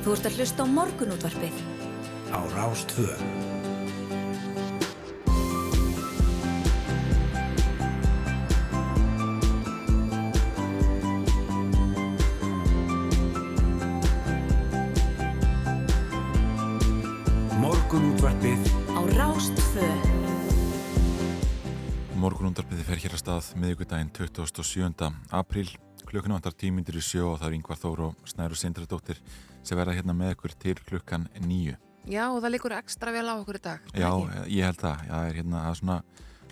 Þú ert að hlusta á morgunútvarpið. Á Rástvö. Morgunútvarpið Á Rástvö. Morgunundarbyði fer hér að stað miðugudaginn 27. apríl klukkuna vantar tímyndir í sjó og það er yngvar Þór og Snæru Sindradóttir sem verða hérna með ykkur til klukkan nýju. Já, og það líkur ekstra vel á okkur í dag. Já, ekki? ég held það. Það er hérna að svona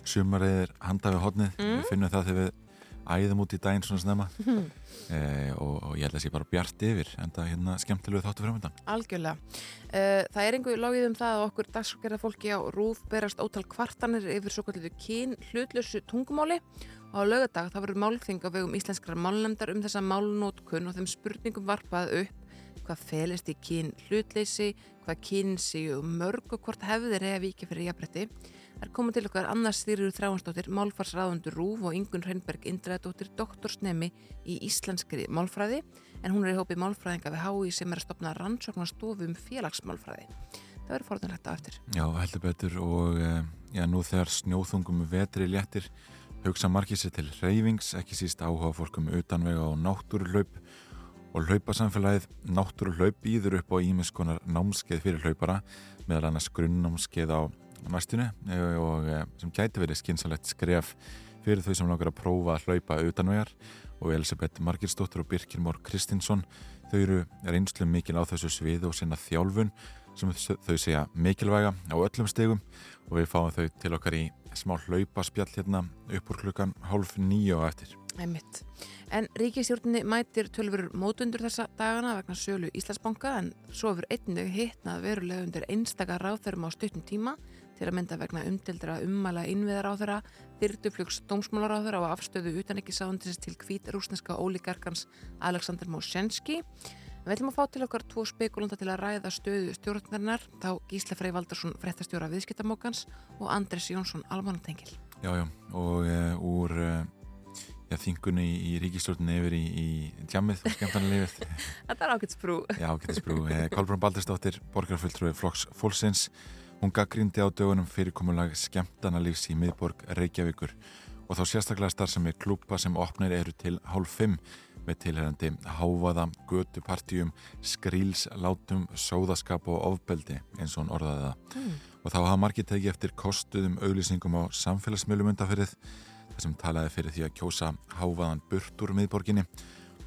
sumariðir handa við hodnið. Mm. Við finnum það þegar við æðum út í daginn svona snemma Mhm. e, og, og ég held að það sé bara bjart yfir en það er hérna skemmtilegu þáttu framöndan. Algjörlega. Uh, það er einhver logið um það að okkur dagskerða fólki á rúf berast ótal kvartanir yfir svo kalliðu kyn hlutlösu tungumáli og á lögadag það verður málþing á vegum íslenskrar málnefndar um þessa málnótkun og þeim spurningum varpað upp hvað felist í kyn hlutleysi, hvað kyn séu mörg og hvort hefðir eða viki fyrir jafnbretti. Það er komið til okkar annars stýrur þráhansdóttir, málfarsraðundur Rúf og Ingun Hreinberg Indræðadóttir, doktorsnemi í íslenskri málfræði en hún er í hópi málfræðinga við HÍ sem er að stopna rannsóknarstofu um félagsmálfræði. Það verður forðanlegt á eftir. Já, heldur betur og e, já, nú þegar snjóþungum vetri léttir hugsa margir sér til reyfings, ekki síst áhuga fólkum utanvega og náttúrulaup og hlaupasamfélagið náttúrulaup býður upp á ímiskonar námskeið fyrir hlaupara meðal annars grunnnámskeið á næstinu og e, sem gæti verið skynsalegt skref fyrir þau sem langar að prófa að hlaupa utanvegar og Elisabeth Margirsdóttir og Birkir Mór Kristinsson þau eru reynslu mikil á þessu svið og sinna þjálfun sem þau segja mikilvæga á öllum stegum og við fáum þau til okkar í smá hlaupaspjall hérna upp úr klukkan hálf nýju og eftir. Einmitt. En ríkistjórninni mætir tölfur mótundur þessa dagana vegna sölu Íslandsbanka en svo hefur einnig hittnað verulega undir einstaka ráþörum á stuttum tíma til að mynda vegna umdildra ummæla innviðar á þeirra, þyrtuflugs dómsmálar á þeirra og afstöðu utanekkisándisins til hvít rúsneska ólíkarkans Aleksandr Mosenski. Við ætlum að fá til okkar tvo spekulanda til að ræða stöðu stjórnarinnar, þá Gísla Frey Valdarsson, frettastjóra viðskiptamókans og Andres Jónsson, almanatengil. Já, já, og e, úr e, þingunni í, í ríkistjórninni yfir í, í djammið og skemmtarni lifið. Þetta er ágættsbrú. Já, ágættisbrú. E, Kolbrún Baldursdóttir, borgarfulltrúi Flokks Fólksins, hún gaggrindi á dögunum fyrirkomulag skemmtana lífs í miðborg Reykjavíkur og þá sérstaklega starfsemi klúpa sem opnir eru til hálf fimm með tilherandi háfaða, götupartíum, skrílslátum, sóðaskap og ofbeldi eins og hún orðaði það. Mm. Og þá hafa margir tekið eftir kostuðum auglýsingum á samfélagsmiðlum undanferðið þar sem talaði fyrir því að kjósa háfaðan burt úr miðborginni.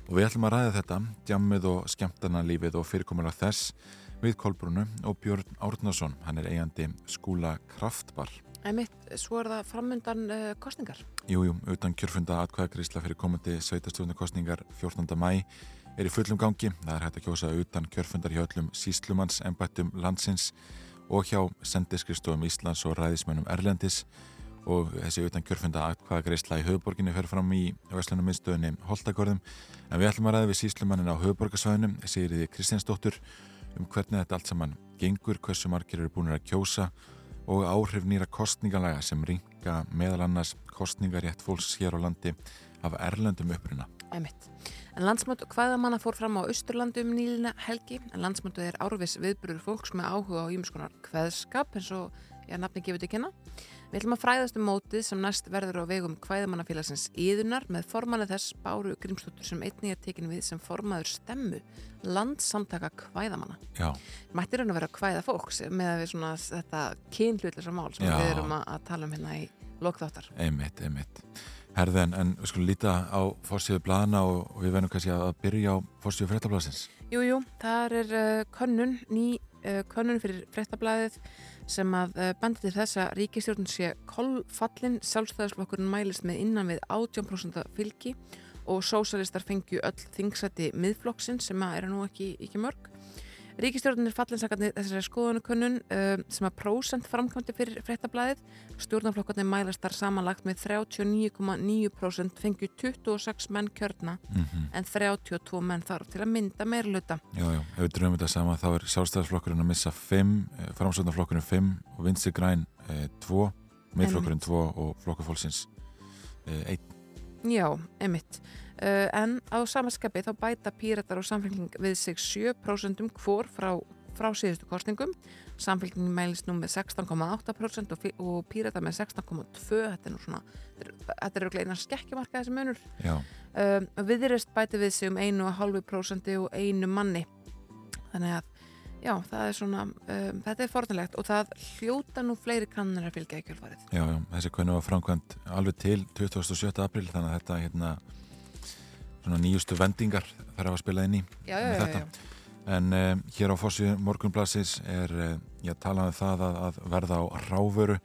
Og við ætlum að ræða þetta, djammið og skemmtana lífið og fyrirkomulega þess við Kolbrúnu og Björn Árnason, hann er eigandi skúla Kraftbar. Einmitt, svo er það framundan uh, kostningar. Jújú, jú, utan kjörfunda atkvæðagrísla fyrir komandi sveitastjóðnarkostningar 14. mæ er í fullum gangi. Það er hægt að kjósa utan kjörfundar hjá öllum síslumanns, embættum landsins og hjá sendiskristofum Íslands og ræðismönnum Erlendis og þessi utan kjörfunda atkvæðagrísla í höfuborginni fer fram í Veslunum miðstöðunni Holtagorðum. En við ætlum að ræða við síslumannin á höfuborgarsvæðunum, Sigriði Kristjánsdóttur, um hvernig þetta allt saman gengur, hversu margir eru búin að kjósa og áhrif nýra kostningalega sem ringa meðal annars kostningarétt fólks hér á landi af erlendum uppruna. Æmitt. En landsmötu hvaðamanna fór fram á Östurlandi um nýlina helgi en landsmötu er árvis viðbrur fólks með áhuga á ímskonar hveðskap eins og ég að nafni gefið til kynna. Við ætlum að fræðast um mótið sem næst verður á vegum hvaðamannafélagsins íðunar með formanið þess Báru Grímsdóttur sem einnig er tekin við sem formaður stemmu landsamtaka hvaðamanna. Já, Mættir hann að vera hvaða fólks með að við svona þetta kynhlutlisa mál sem Já. við erum að, tala um hérna í lokþáttar. einmitt, einmitt. Herðin, en við skulum líta á fórsíðu blana og, og við verðum kannski að byrja á fórsíðu fréttablasins. Jú, jú, það er uh, könnun, ný uh, könnun fyrir fréttablaðið sem að uh, bendi til þess að ríkistjórn sé kolfallin, sjálfstæðisflokkurinn mælist með innan við 18% fylgi og sósalistar fengju öll þingsæti miðflokksinn sem að eru nú ekki, ekki mörg. Ríkistjórnir fallinsakarnir þessari skoðanakönnun uh, sem að prósent framkvæmdi fyrir fréttablaðið. Stjórnarflokkarnir mælast þar samanlagt með 39,9% fengju 26 menn kjörna Mm en 32 menn þarf til að mynda meirluta. Já, já, ef við dröfum þetta saman þá er sjálfstæðisflokkurinn að missa 5, framsvöndaflokkurinn 5 og vinstri græn 2, miðflokkurinn 2 og flokkur fólksins 1. Já, einmitt. Uh, en á samanskapi þá bæta píratar og samfélging við sig 7% hvor frá, frá síðustu kostningum. Samfélging mælist nú með 16,8% og, og píratar með 16,2%. Þetta er nú svona, þetta er auðvitað einan skekkjumarka þessi munur. Já, Um, viðreist bæti við sig um 1,5% og einu manni. Þannig að, já, það er svona, um, þetta er fornilegt og það hljóta nú fleiri kannar að fylgja í kjölfarið. já, já, þessi konu var framkvæmt alveg til 27. april þannig að þetta hérna svona nýjustu vendingar þarf að spila inn í Já, já, já. En uh, hér á fórsíðu morgunblassis er, uh, ég talaði um það að, að verða á ráföru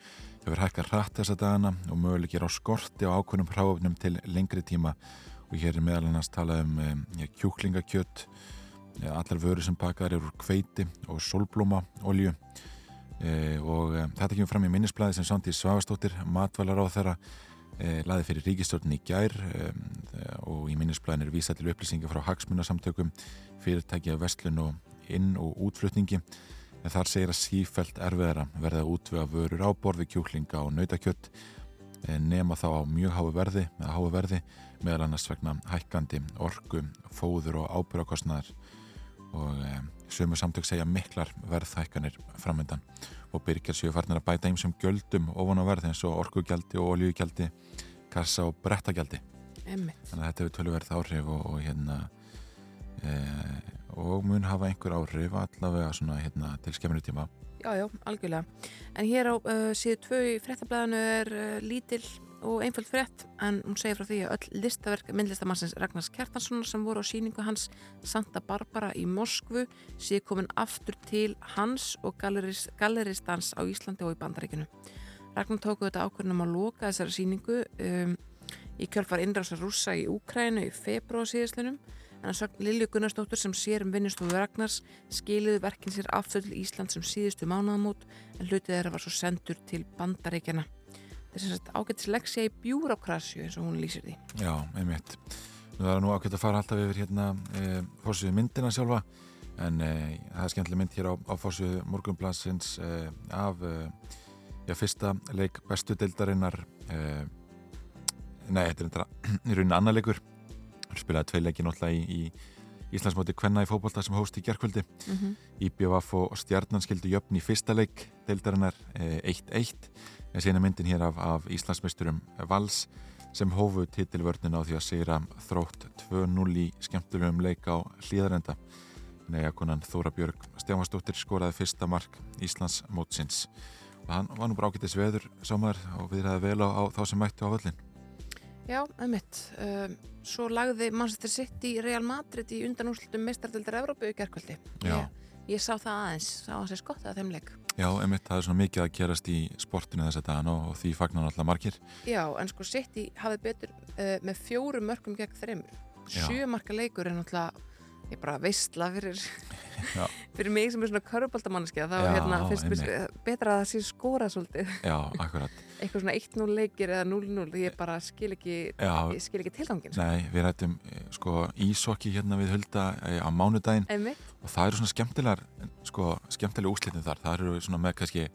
hefur hækkað hratt þessa dagana og möguleikir á skorti og ákveðnum hráöfnum til lengri tíma. Og hér er meðal annars talað um ja, kjúklingakjött ja, allar vöru sem bakar eru kveiti og solblóma olju e, og e, þetta kemur fram í minnisblæði sem Sandi Svavastóttir, matvælar á þeirra laði fyrir ríkistjórn í gær e, og í minnisblæðin er vísa til upplýsingar frá hagsmunasamtökum fyrirtæki af vestlun og inn- og útflutningi. En þar segir að sífælt erfiðara verða að útvega vörur á borði kjúklinga og nautakjött eh, nema þá á mjög háu verði, háu verði meðal annars vegna hækkandi orku, fóður og ábyrgakostnaðar og e, sömu samtök segja miklar verðhækkanir framöndan og byrkjar séu farnir að bæta einsum gjöldum ofan á verð eins og orkugjaldi og oljugjaldi kassa og brettagjaldi Einmitt. þannig að þetta hefur tölverð áhrif og, og hérna e, og mun hafa einhver áhrif allavega svona hérna til skemminu tíma Já, já, algjörlega. En hér á uh, síðu tvö í fréttablaðinu er uh, lítil og einföld frétt en hún segir frá því að öll listaverk myndlistamannsins Ragnars Kjartanssonar sem voru á síningu hans Santa Barbara í Moskvu séu komin aftur til hans og gallerist, galleristans á Íslandi og í Bandaríkinu. Ragnar tóku þetta ákvörnum að loka þessari síningu um, í kjölfar innrásar rússa í Úkrænu í februar síðastlunum en að sögn Lilju Gunnarsdóttur sem sér um vinnustofu Ragnars skiliðu verkin sér aftur til Ísland sem síðustu mánaðamót en hlutið þeirra var svo sendur til bandaríkjana. Þetta sem sagt ágættis leksja í bjúrokrasju eins og hún lýsir því. Já, einmitt Nú það er nú ákveðt að fara alltaf yfir hérna e, fórsöðu myndina sjálfa en e, það er skemmtileg mynd hér á, á fórsöðu morgunblassins e, af e, já, fyrsta leik bestu deildarinnar e, nei, þetta er í rauninni annar leikur spilaði tvei leiki náttúrulega í, í Íslandsmóti Kvenna í fótbolta sem hóst í gerkvöldi Mm -hmm. IBVF og Stjarnan skildu jöfn í fyrsta leik deildarinnar eh, 1-1 en er myndin hér af, af Íslandsmeisturum Vals sem hófu titilvörnina á því að segra þrótt 2-0 í skemmtulegum leik á hlýðarenda Nega konan Þóra Björg Stjáfansdóttir skoraði fyrsta mark Íslands mótsins og hann var nú bara ágættis veður sámaður og við ræði vel á, á þá sem mættu á völlin Já, einmitt. Um, svo lagði Manchester City Real Madrid í undanúslutum meistardildar Evrópu í gerkvöldi. Já. Ég, ég sá það aðeins, sá að sér skott að þeim leik. Já, einmitt, það er svona mikið að gerast í sportinu þessa dagan og, og því fagnar alltaf margir Já, en sko City hafði betur uh, með fjórum mörgum gegn þreymur. Já. Sjö marka leikur er náttúrulega ég bara veistla fyrir, fyrir mig sem er svona köruboltamanniski þá Já, hérna, finnst mér betra að það sé skora svolítið. Já, eitthvað svona 1-0 leikir eða 0-0 ég bara skil ekki, Já, ég skil ekki tilgangin sko. Nei, við rættum eh, sko ísokki hérna við hulda eh, á mánudaginn. Einmitt, og það eru svona skemmtilegar sko, skemmtilega úslitin þar. Það eru svona með kannski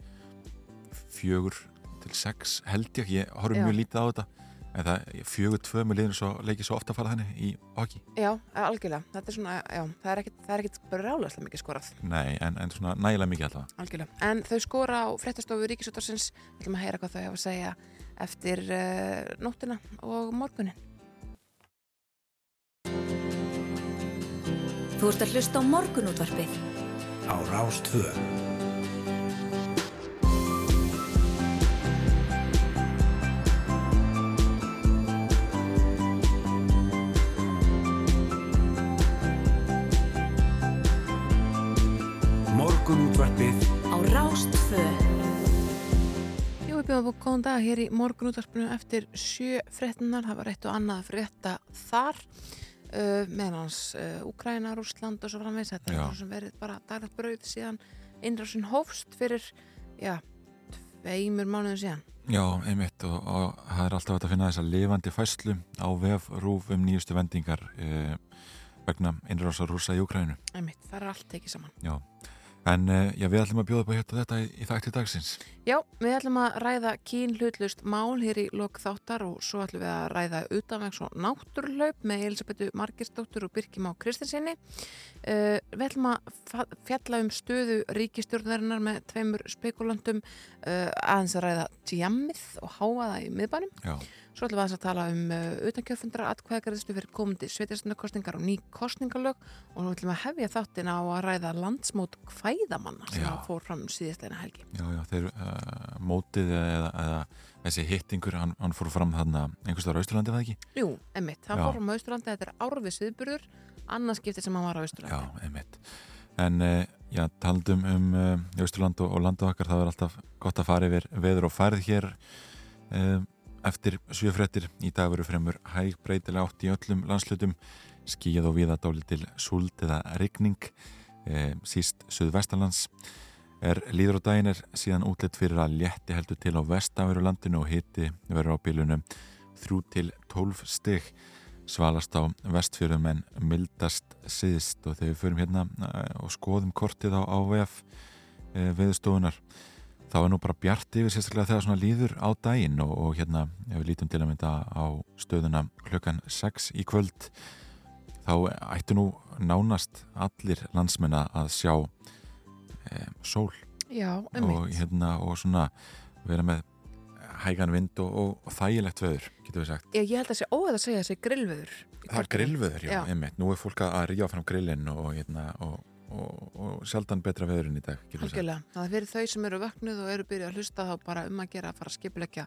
fjögur til sex held ég. Ég horfum mjög lítið á þetta en það fjögur tvö með liðinu svo leikið svo ofta að fara þannig í hockey. Já, algjörlega. Þetta er svona, já, það er ekkit, það er ekkit brjálæslega mikið skorað, Nei, en, en svona nægilega mikið alltaf algjörlega. En þau skora á fréttastofu Ríkisútarsins við ætlum að heyra hvað þau hafa að segja eftir uh, nóttina og morgunin. Þú ert að hlusta á morgunútvarpið. Á Rástvö. Morgunútvarpið á Rástvö. Jú, við bjóðum búið góðan dag hér í morgunútvarpinu eftir sjö fréttinar, það var eitt og annað að frétta þar uh, meðan hans uh, Úkraina, Rússland og svo framvegs þetta er svo sem verið bara daglegt brauð síðan innrásin hófst fyrir, já, tveimur mánuðum síðan. Já, einmitt og, og það er alltaf að finna þessa lifandi fæslu á vef rúf um nýjustu vendingar eh, vegna innrása rúsa í Ukrænu Einmitt, það er allt tekið saman. Já, En uh, já, við ætlum að bjóða upp á hérna þetta í, í þætti dagsins. Já, við ætlum að ræða kín hlutlust mál hér í lok þáttar og svo ætlum við að ræða utanvegs og náttúrlaup með Elisabethu Margirsdóttur og Birkjum á Kristinsinni. Uh, við ætlum að fjalla um stöðu ríkistjórnarinnar með tveimur spekulantum uh, aðeins að ræða tjammið og háa það í miðbænum. Já. Svo ætlum við að tala um uh, utankjöfundra atkvæðagarðistu fyrir komandi sveitarstundakostningar og ný kostningalög og nú ætlum við að hefja þáttin á að ræða landsmót hvæðamanna sem Já. fór fram síðastleina helgi. Já, já, þeir uh, mótið eða, eða þessi hittingur, hann, hann fór fram þarna einhverstaðar á Austurlandi, var það ekki? Jú, emmitt, hann Já. fór fram á Austurlandi, þetta er árfið sviðburður, annars skiptið sem hann var á Austurlandi. Já, einmitt. En uh, já, taldum um uh, Austurland og, og landu okkar, það er alltaf gott að fara yfir veður og færð hér uh, eftir sjöfrettir. Í dag veru fremur hæg breytilega átt í öllum landslutum, skíjað og viða dáli til súld eða rigning, uh, síst suðvestalands. Er líður á daginn er síðan útlitt fyrir að létti heldur til á vestaveru landinu og hiti verður á bílunum 3 til 12 stig svalast á vestfjörðum en mildast síðst og þegar við förum hérna eh, og skoðum kortið á AVF e, viðstofunar þá er nú bara bjart yfir sérstaklega þegar svona líður á daginn og, og hérna ef við lítum til að mynda á stöðuna klukkan 6 í kvöld þá ættu nú nánast allir landsmenna að sjá e, sól Já, og, hérna, og svona vera með hægan vind og, og, og þægilegt veður, getur við sagt. Ég, ég held að sé óæð að segja þessi grillveður. í Það er kortinu. grillveður, já, Já. einmitt. Nú er fólk að ríja fram grillin og, hérna, og, og, og sjaldan betra veðurinn í dag. Algjörlega, það er fyrir þau sem eru vöknuð og eru byrjuð að hlusta þá bara um að gera að fara að skipulegja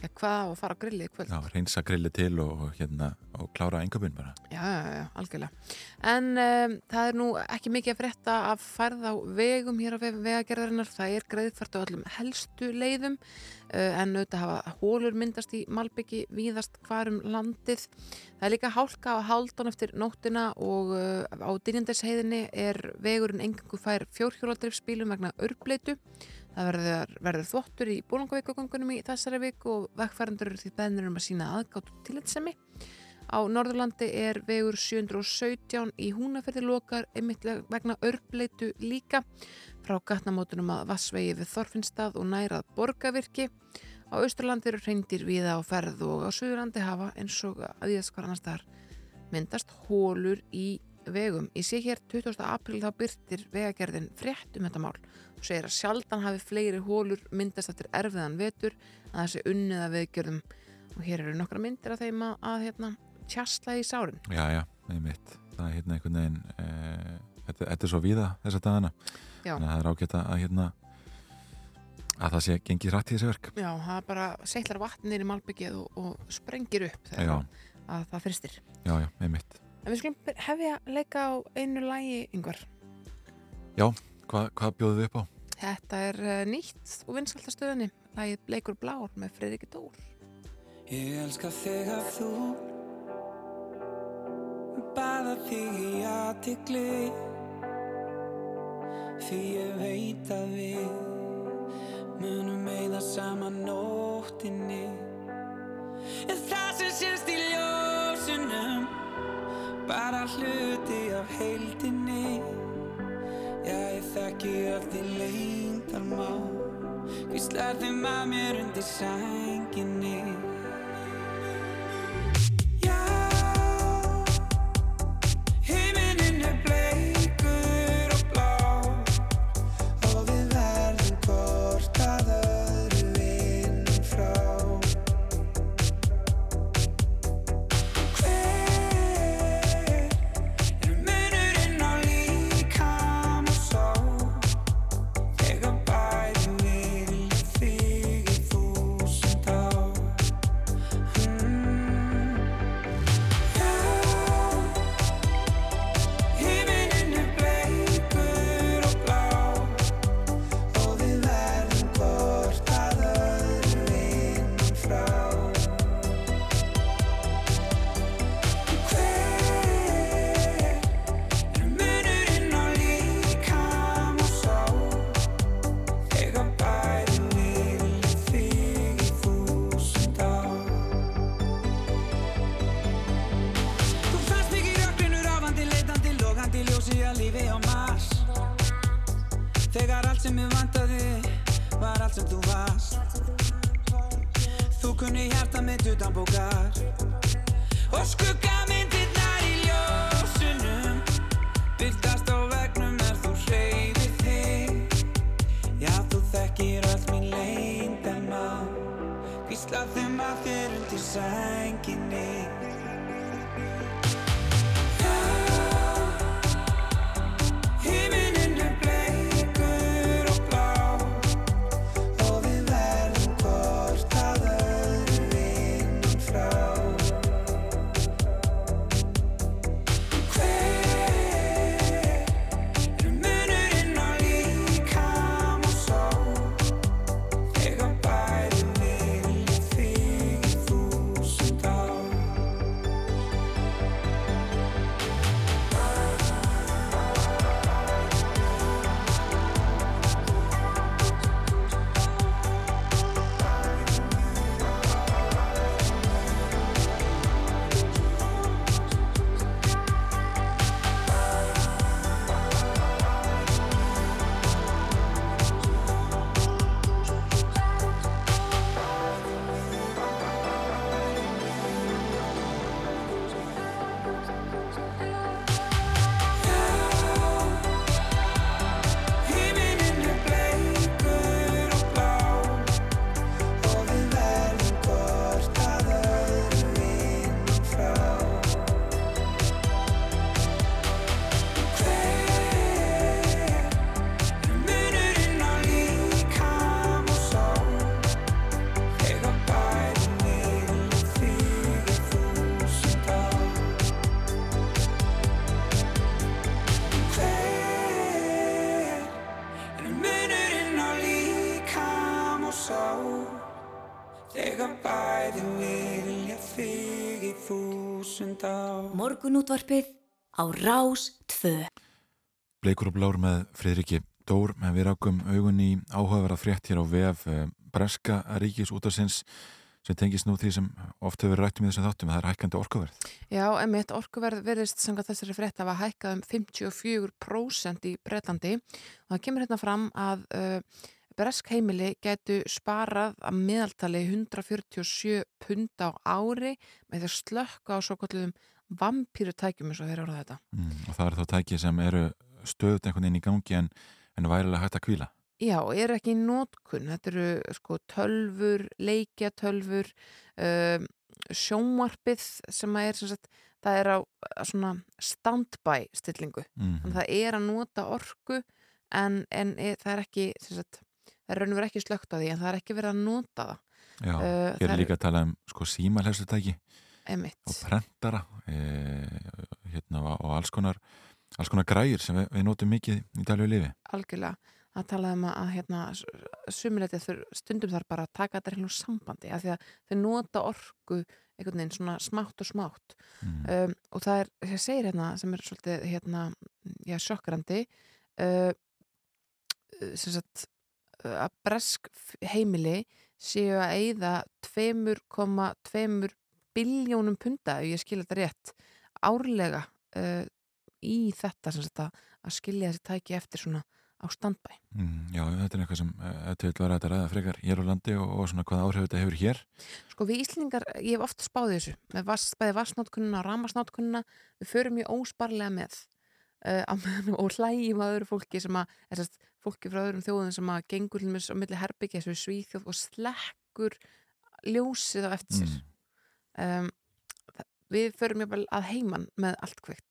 ja, hvað að fara að grilli í kvöld. Já, reynsa grilli til og, og, hérna, og klára engabun bara. Já, já, já, algjörlega. En um, það er nú ekki mikið að frétta að færð á vegum hér á vegagerðarinnar. Það er greiðfært á öllum helstu leiðum uh, en auðvitað hafa hólur myndast í Malbyggi víðast hvarum landið. Það er líka hálka á haldun eftir nóttina og uh, á dynjandesheiðinni er vegurinn engangu fær fjórhjóladrifsbílum vegna örbleitu. Það verður, verður þvottur í búlangavíkugöngunum í þessari viku og vegfærandur eru því beðnir um að sína aðgátt til þessemi. Á Norðurlandi er vegur 717 í húnaferði lokar einmitt vegna örbleitu líka frá gatnamótunum að Vassvegi við Þorfinnstað og nærað Borgavirki. Á Austurlandi eru reyndir viða á ferð og á Suðurlandi hafa eins og að því að skvar annars þar myndast hólur í vegum. Ég sé hér 20. april þá byrtir vegagerðin frétt um þetta mál segir að sjaldan hafi fleiri hólur myndast eftir erfiðan vetur að þessi unnið að veðgjörðum og hér eru nokkra myndir af þeim að, að hérna, tjastla í sárin. Já, já, einmitt. Það er hérna einhvern veginn, e, þetta, þetta er svo víða þessa dagana. Já. Þannig að það er ágætt að hérna, að það sé gengið rætt í þessi verk. Já, það er bara seitlar vatnir í malbyggið og, og sprengir upp þegar Já, að það fyrstir. já, já, einmitt. En við skulum hefja að leika á einu lægi yngvar. Hva, hvað bjóðu við upp á? Þetta er uh, nýtt og vinsaldastöðinni. Lægið Bleikur Blár með Fredriki Dór. Ég elska þegar þú Baða þig í aðtikli Því ég veit að við Munum meða saman nóttinni En það sem sést í ljósunum Bara hluti af heildinni þekki allt í leyndarmál Hvíslar þeim að mér undir sænginni Morgunútvarpið á Rás 2. Bleikur og blár með Friðriki Dór en við rákum augun í áhugaverða frétt hér á VF eh, Breska Ríkis útarsins sem tengist nú því sem oft hefur rætt um í þessum þáttum, það er hækkandi orkuverð. Já, emitt orkuverð verðist samkvæmt þessari frétt að hækkað um 54% í Breitlandi og það kemur hérna fram að uh, bresk heimili getu sparað að meðaltali 147 pund á ári með því að slökka á svo kallum vampýrutækjum eins og þeir ára þetta. Mm, og það eru þá tæki sem eru stöðut einhvern veginn í gangi en, en værilega hægt að kvíla. Já, er ekki í nótkunn, þetta eru sko tölfur, leikjatölfur, um, sjónvarpið sem að er sem sagt, það er á á svona standby stillingu. Mm. Að það er að nota orku en, en e, það er ekki, sagt, það er raun og verið ekki slögt á því en það er ekki verið að nota það, Já, hér það er líka að tala um sko símalhelsutæki emitt. og prentara e, hérna, og alls konar, alls konar græjur sem við, við notum mikið í daglegu lifi. algjörlega að tala um að, hérna, sumuleitið þur, stundum þarf bara að taka þetta hérna úr sambandi af því að þau nota orku einhvern veginn svona smátt og smátt Mm. um, og það er, ég segir hérna sem er svolítið hérna, já, sjokkrandi uh, sem sagt uh, að bresk heimili séu að eyða 2,2 biljónum punda, ef ég skil þetta rétt árlega uh, í þetta sem sagt að, að skilja þessi tæki eftir svona á standbæ. Mm, já, þetta er eitthvað sem þetta vil vera að ræða frekar hér á landi og, og svona hvaða áhrif þetta hefur hér. Sko við Íslingar, ég hef oft spáðið þessu með vass, bæði vassnótkunna og ramasnótkunna við förum mjög ósparlega með uh, og hlægjum að öðru fólki sem að, þess að fólki frá öðrum þjóðum sem að gengur á milli herbyggja þessu svíþjóð og slekkur ljósið á eftir sér. Mm. Um, við förum mjög að heiman með allt kveikt.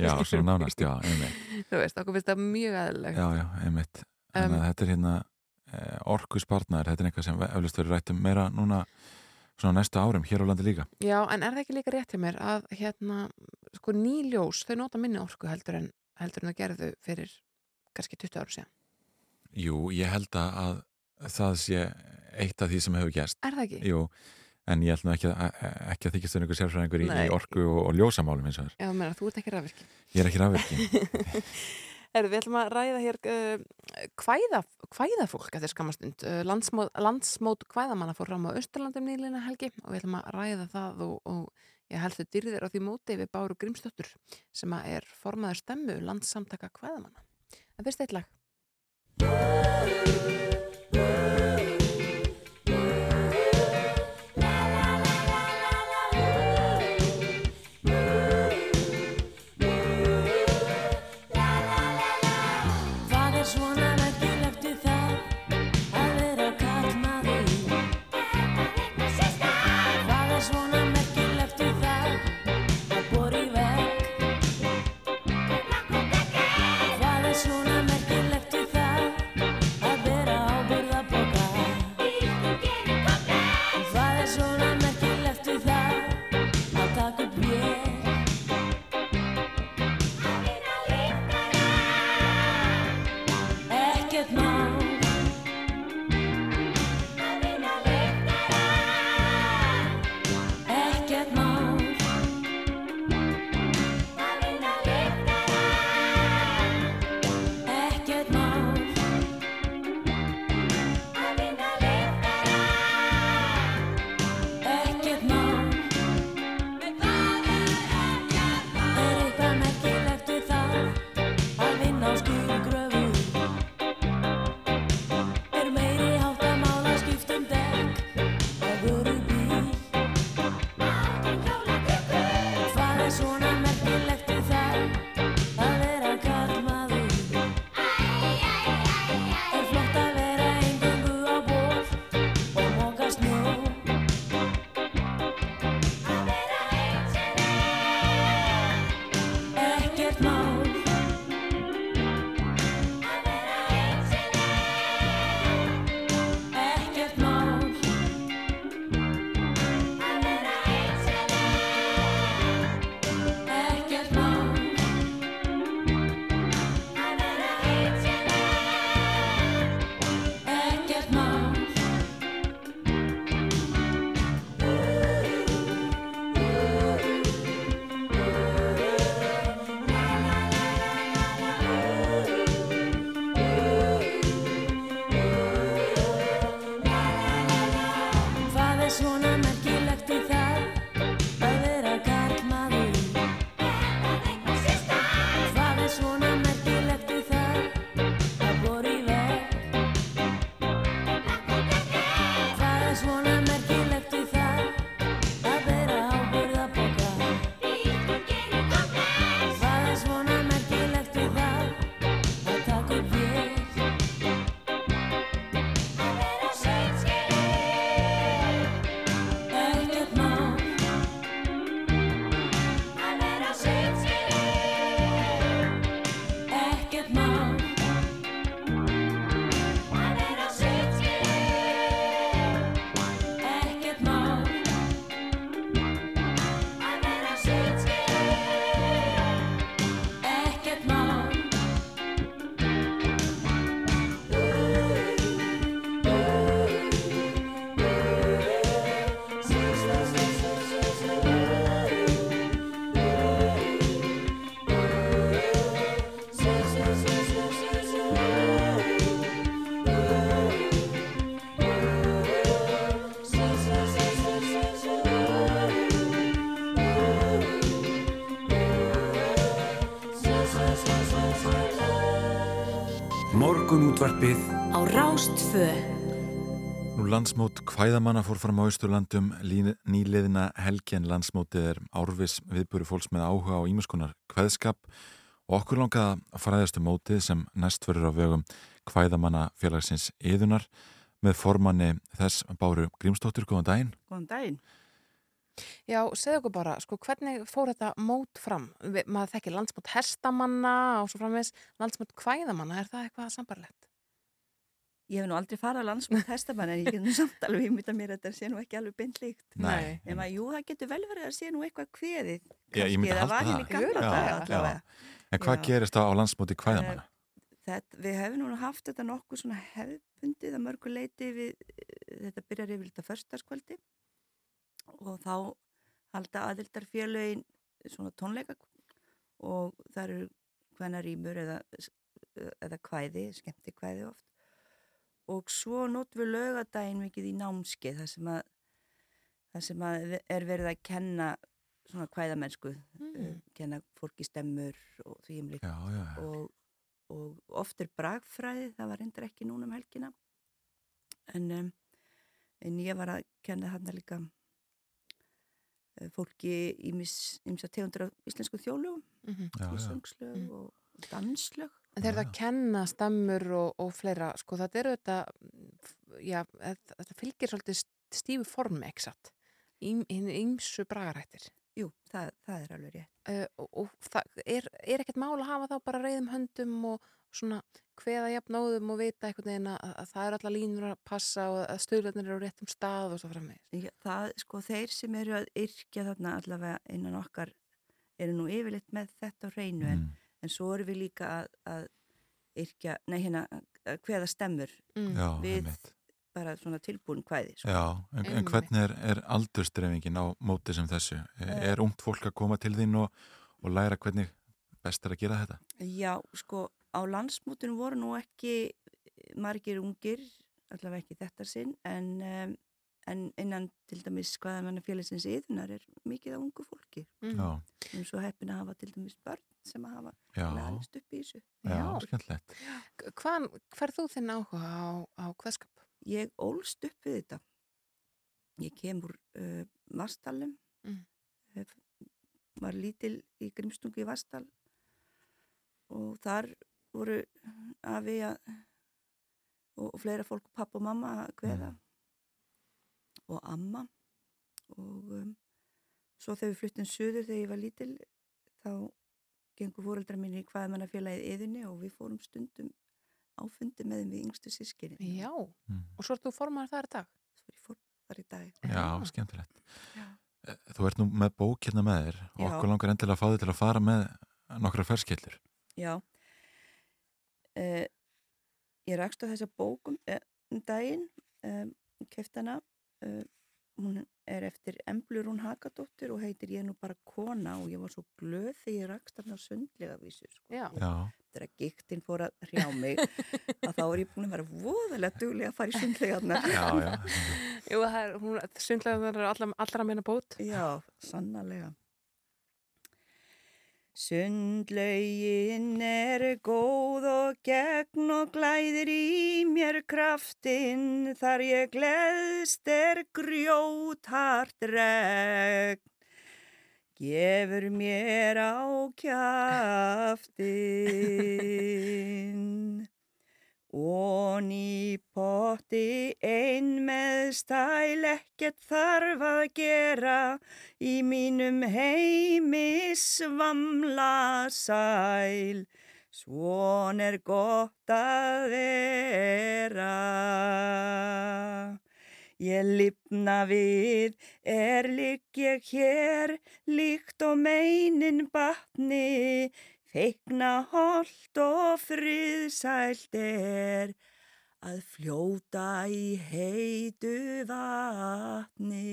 Já, svona nánast, já, einmitt. Þú veist, okkur finnst það mjög aðlilegt. Já, já, einmitt. Um, þetta er hérna eh, orkuspartnar, þetta er eitthvað sem eflust verið rættum meira núna svona næstu árum hér á landi líka. Já, en er það ekki líka rétt hjá mér að hérna, sko nýljós, þau nota minni orku heldur en, heldur en það gerðu fyrir kannski 20 ára síðan. Jú, ég held að það sé eitt af því sem hefur gerst. Er það ekki? Jú, en ég nú ekki að, ekki að þykist um einhver sérfræðingur í, í orku og, og ljósamálum eins og þess. Já, meina, þú ert ekki rafvirki. Ég er ekki rafverki. Herru, við ætlum að ræða hér uh, kvæða, kvæðafólk eftir skamastund. Uh, landsmót, landsmót kvæðamanna fór fram á Östurlandum nýlina helgi og við ætlum að ræða það og, og ég held þau dyrðir á því móti við Báru Grímsdóttur sem að er formaður stemmu landssamtaka kvæðamanna. En fyrst eitt lag. Útvarpið á Rástfö Nú landsmót hvæðamanna fór fram á Austurlandum lín- nýliðina helgi en landsmótið er árvis viðbúri fólks með áhuga á ímiskunar hvæðskap og okkur langaða að fræðastu mótið sem næst verður á vegum hvæðamanna félagsins Íðunar með formanni þess Báru Grímsdóttir, góðan daginn. Góðan daginn. Já, segðu okkur bara, sko, hvernig fór þetta mót fram? Maður þekkir landsmót hestamanna og svo framvegs landsmót kvæðamanna, er það eitthvað sambarlegt? Ég hef nú aldrei farið á landsmót hestamann en ég get nú samt alveg ímynda mér að þetta sé nú ekki alveg beint líkt. Nei. En að jú, það getur vel verið að sé nú eitthvað kveðið. Já, ég myndi eða halda það. gamla Já, já. En hvað Já. gerist á, á landsmóti hvæðamanna? Þetta, við hefum nú haft þetta nokkuð svona hefðbundið að mörgu leiti við, þetta byrjar yfir þetta förstaskvöldi og þá halda aðildarfélögin svona tónleika og það eru hvenar rýmur eða, eða kvæði, skemmti kvæði oft og svo notum við lögadaginn mikið í námskeið þar sem að, þar sem að er verið að kenna svona kvæðamennsku, Mm. mm. kenna fólki stemmur og því um já. og, og oft er bragfræði, það var reyndar ekki núna um helgina en, um, en ég var að kenna þarna líka eh, fólki í ímsa tegundur af íslensku þjólugum Mhm. Já, já. söngslög Mm. og danslög En þeir eru að kenna stammur og, og fleira, sko þetta eru þetta, já, þetta fylgir svolítið stífu formi, hinn ymsu bragarættir. Jú, það, það er alveg rétt Uh, og og það er, er ekkert mál að hafa þá bara reyðum höndum og svona hveða jafnóðum og vita einhvern veginn að, að það er alla línur að passa og að stöðlarnir eru á réttum stað og svo framvegis. Það, sko, þeir sem eru að yrkja þarna allavega innan okkar eru nú yfirleitt með þetta hreinu Mm. en svo erum við líka að, að yrkja, nei hérna að hveða stemmur Mm. Já, við einmitt. bara svona tilbúin kvæði sko. Já, en, en hvernig er, er aldurstrefingin á móti sem þessu? Er, er ungt fólk að koma til þín og, og læra hvernig best er að gera þetta? Já, sko, á landsmútunum voru nú ekki margir ungir, allavega ekki þetta sinn, en, um, en innan til dæmis hvaða manna félagsins yðunar er mikið af ungu fólki. Mm. Já, Við erum svo heppin að hafa til dæmis börn sem að hafa já, lælist upp í þessu. já, Já. skemmtilegt. Hvaðan, hver þú þinn áhuga á, á hvaðskap? Ég ólst upp við þetta. Ég kem úr uh, Vastalum, Mm. var lítil í Grimstungu í Vastal og þar voru afi að, og, og fleira fólk, pappa og mamma að kveða Mm. Og amma og um, svo þegar við fluttum söður þegar ég var lítil þá gengur fóreldra mín í hvaða manna félagið yðinni og við fórum stundum áfundi með þeim við yngstu sískinni. Já, Mm. og svo ert þú formar þar í dag? Svo er ég fór þar í dag. Já, skemmtilegt. Já. Eh, Þú ert nú með bók hérna með þér og Já. okkur langar endilega að fá þig til að fara með nokkra ferskillur. Já. Uh, ég rakst á þessa bókum uh, um daginn, um, keft hana, uh, hún er eftir Emblur hún Hakadóttir og heitir Ég er nú bara kona og ég var svo glöð þegar ég rakst á sundlega vísu. Sko. Já. Já, Þegar giktinn fór að hrjá mig að þá er ég búin að vera voðalega duglega að fara í sundlegarnar. já, já. Jú, það er, hún, sundlegaðar eru allra, allra meina bót. Já, sannarlega. Sundlaugin er góð og gegn og glæðir í mér kraftinn þar ég gleðst er grjóthart regn. Gefur mér á kjaftin. Og í potti ein með stæl ekkert þarf að gera í mínum heimi svamla sæl. Svon er gott að vera. Ég lifna við, er ligg ég hér, líkt og meinin batni, feikna holt og friðsælt er að fljóta í heitu vatni.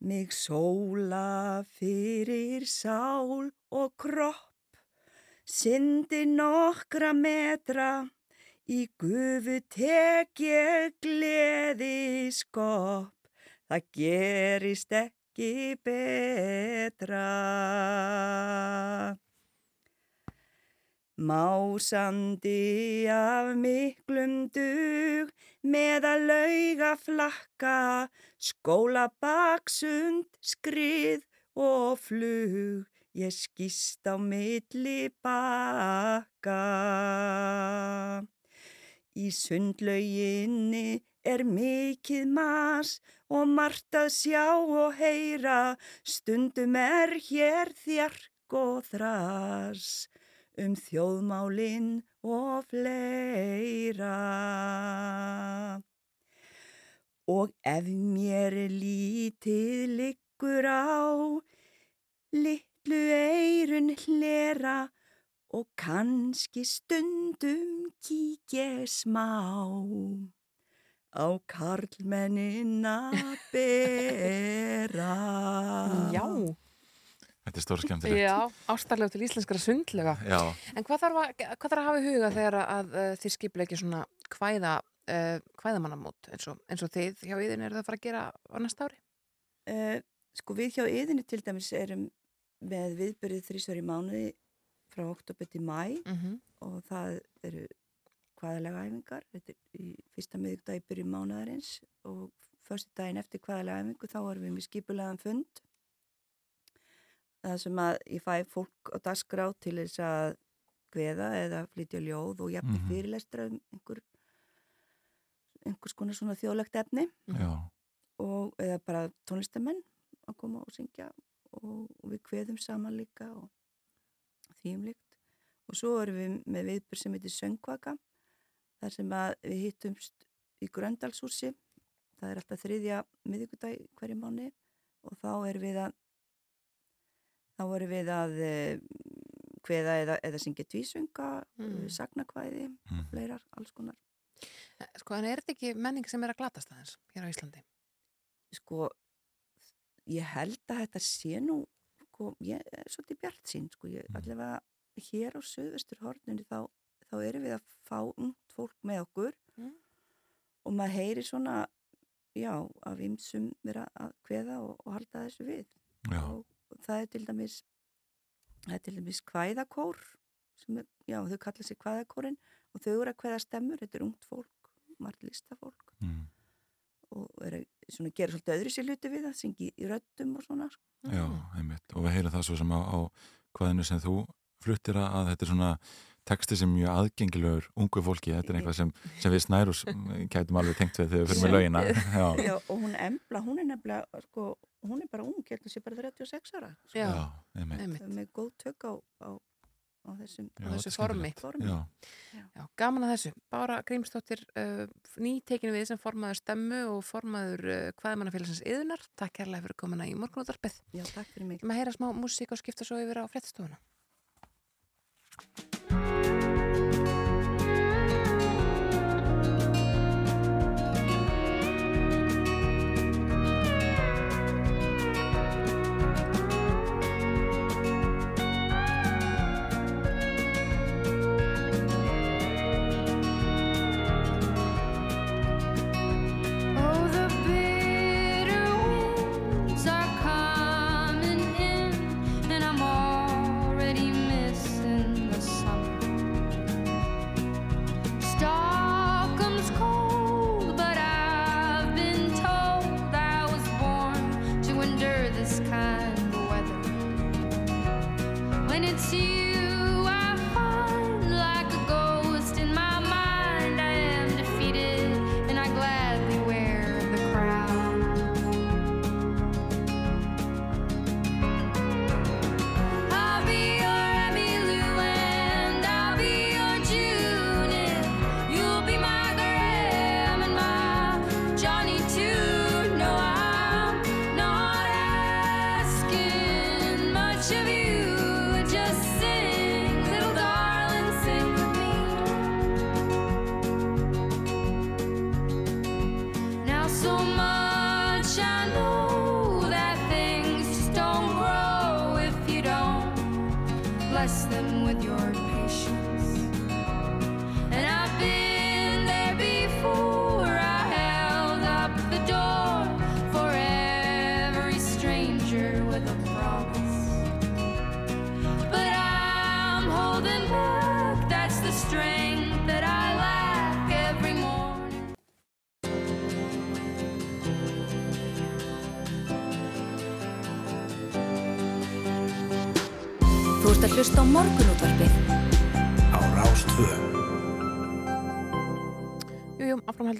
Mig sóla fyrir sál og kropp, syndi nokkra metra, í gufu tek ég gleði skopp, það gerist ekki betra. Másandi af miklum dug með að lauga flakka, skóla baksund, skrið og flug, ég skýst á milli bakka. Í sundlauginni er mikið mas og margt að sjá og heyra, stundum er hér þjark og þras um þjóðmálinn og fleira. Og ef mér lítið liggur á, litlu eirun hlera og kannski stundum kík ég smá á karlmennina bera. Já, Þetta er stóra skemmtilegt. já, ástarlega til íslenskara sundlega. Já, En hvað þarf að, hvað þarf að hafa í huga þegar að uh, þið skipla ekki svona kvæða, uh, kvæðamannamót eins og, eins og þið hjá yðin eru það að fara að gera á næsta ári? Uh, sko við hjá yðinni til dæmis erum með viðbyrðið þrísvar í mánuði frá oktober til mæ Mm og það eru hvaðalega æfingar. Þetta er í fyrsta miðugdag í byrju mánaðarins og förstu daginn eftir hvaðalega æfingu þá erum við með skipulegan fund. Það sem að ég fæ fólk á dagskrá til þess að gveða eða flytja ljóð og jafnir Mhm. fyrirlestra um einhver, einhvers konar svona þjóðlegt efni já, og eða bara tónlistamenn að koma og syngja og, og við kveðum saman líka og þýjum líkt og svo erum við með viðbur sem heitir Söngvaka þar sem við hittumst í Gröndalshúsi það er alltaf þriðja miðvíkudag í hverju mánu og þá erum við að þá erum við að eh, kveða eða, eða syngja tvísönga Mm. mm. sagnakvæði, mm. fleirar, alls konar Sko, en er þetta ekki menning sem er að glatast aðeins hér á Íslandi? sko, ég held að þetta sé nú, sko, ég er svolítið bjart sín, sko, ég Mm. allavega hér á söðvestur horninu þá, þá erum við að fá ungt fólk með okkur Mm. og maður heyri svona, já, af ymsum vera að kveða og, og halda þessu við já, og, og það er til dæmis, það er til dæmis kvæðakór, sem er, já, þau kalla sig kvæðakórin og þau eru að kveða stemmur, þetta er ungt fólk, margt listafólk mm. og er að svona, gera svolítið öðru sér hluti við það, syngi í röddum og svona. sko. já, einmitt og við heyrum það svo sem á, á hvaðinu sem þú fluttir að, að þetta er svona texti sem er mjög aðgengilegur ungu fólki, þetta er eitthvað sem, sem við snærus kætum alveg tengt við þegar við fyrir með lögina já, Já, og hún embla, hún er nefnilega, sko, hún er bara ung, ég held að sé bara 36 ára, sko, Já, já, einmitt með góð tök á, á, á þessum Já, þessu þetta er formi. formi. Já, Já, gaman að þessu. Bára Grímsdóttir, uh, nýtekinu við sem formaður stemmu og formaður uh, hvaðmannafélagsins yðunar. Takk kærlega fyrir komuna í morgunútarpið. Já, takk fyrir mig. Við maður heyra smá músík og skipta svo yfir á fréttstofuna.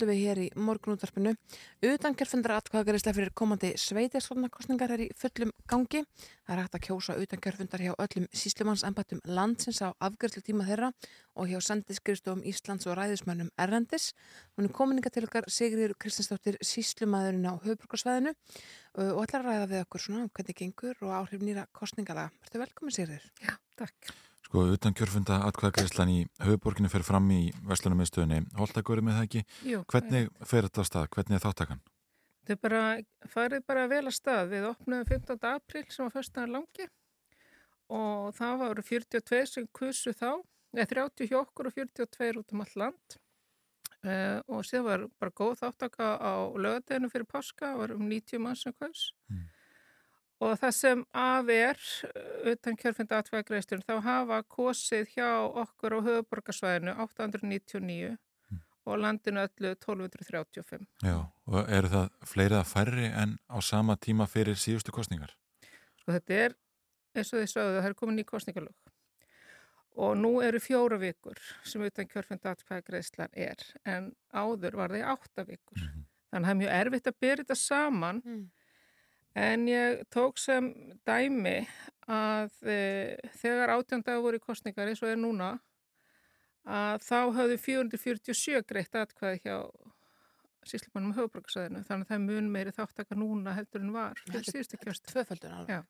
Heldum við hér í morgunútvarpinu. Utankjörfundar atkvæðagaristlega fyrir komandi sveitisvarnarkostningar er í fullum gangi. Það er hægt að kjósa utankjörfundar hjá öllum síslumannsembættum landsins á afgjörðlu tíma þeirra og hjá sendiskristofum Íslands og ræðismönnum Erlendis. Hún er komininga til okkar Sigriður Kristinsdóttir síslumæðurinn á höfuborgarsvæðinu uh, og ætlar að ræða við okkur svona um hvernig gengur og áhrif nýra kostningala. Ertu velkomin Sigriður? Takk. Sko, utan kjörfunda atkvæðagreislan í höfuborginu fer fram í Vestlunarmiðstöðinni. Holtagöru með það ekki. Jú, Hvernig fer þetta á stað? Hvernig er þáttakan? Þau bara farið bara vel að stað. Við opnum 15. april sem var fyrstaðan langi og það voru 42 sem kursu þá, eða 30 hjá okkur og 42 út um allt land. Uh, og síðan var bara góð þáttaka á lögadeginu fyrir páska, var um 90 mann sem kurs. Mm. Og það sem af er utan kjörfindi atkvæðagreistur þá hafa kosið hjá okkur á höfuborgarsvæðinu 899 og landinu öllu 1235. Já, og eru það fleirið að færri en á sama tíma fyrir síðustu kostningar? Sko þetta er, eins og þið sögðu, það er komin í kostningalög og nú eru fjóra vikur sem utan kjörfund atkvæðagreislan er en áður var það í átta vikur. Mm -hmm. Þannig að það er mjög erfitt að byrja þetta saman mm. En ég tók sem dæmi að e, þegar átjöndagur voru í kostningar eins og er núna að þá höfðu 447 greitt atkvæði hjá síslumannum höfuborgarsæðinu þannig að það er mun meiri þáttaka núna heldur en var. Tvöföldur.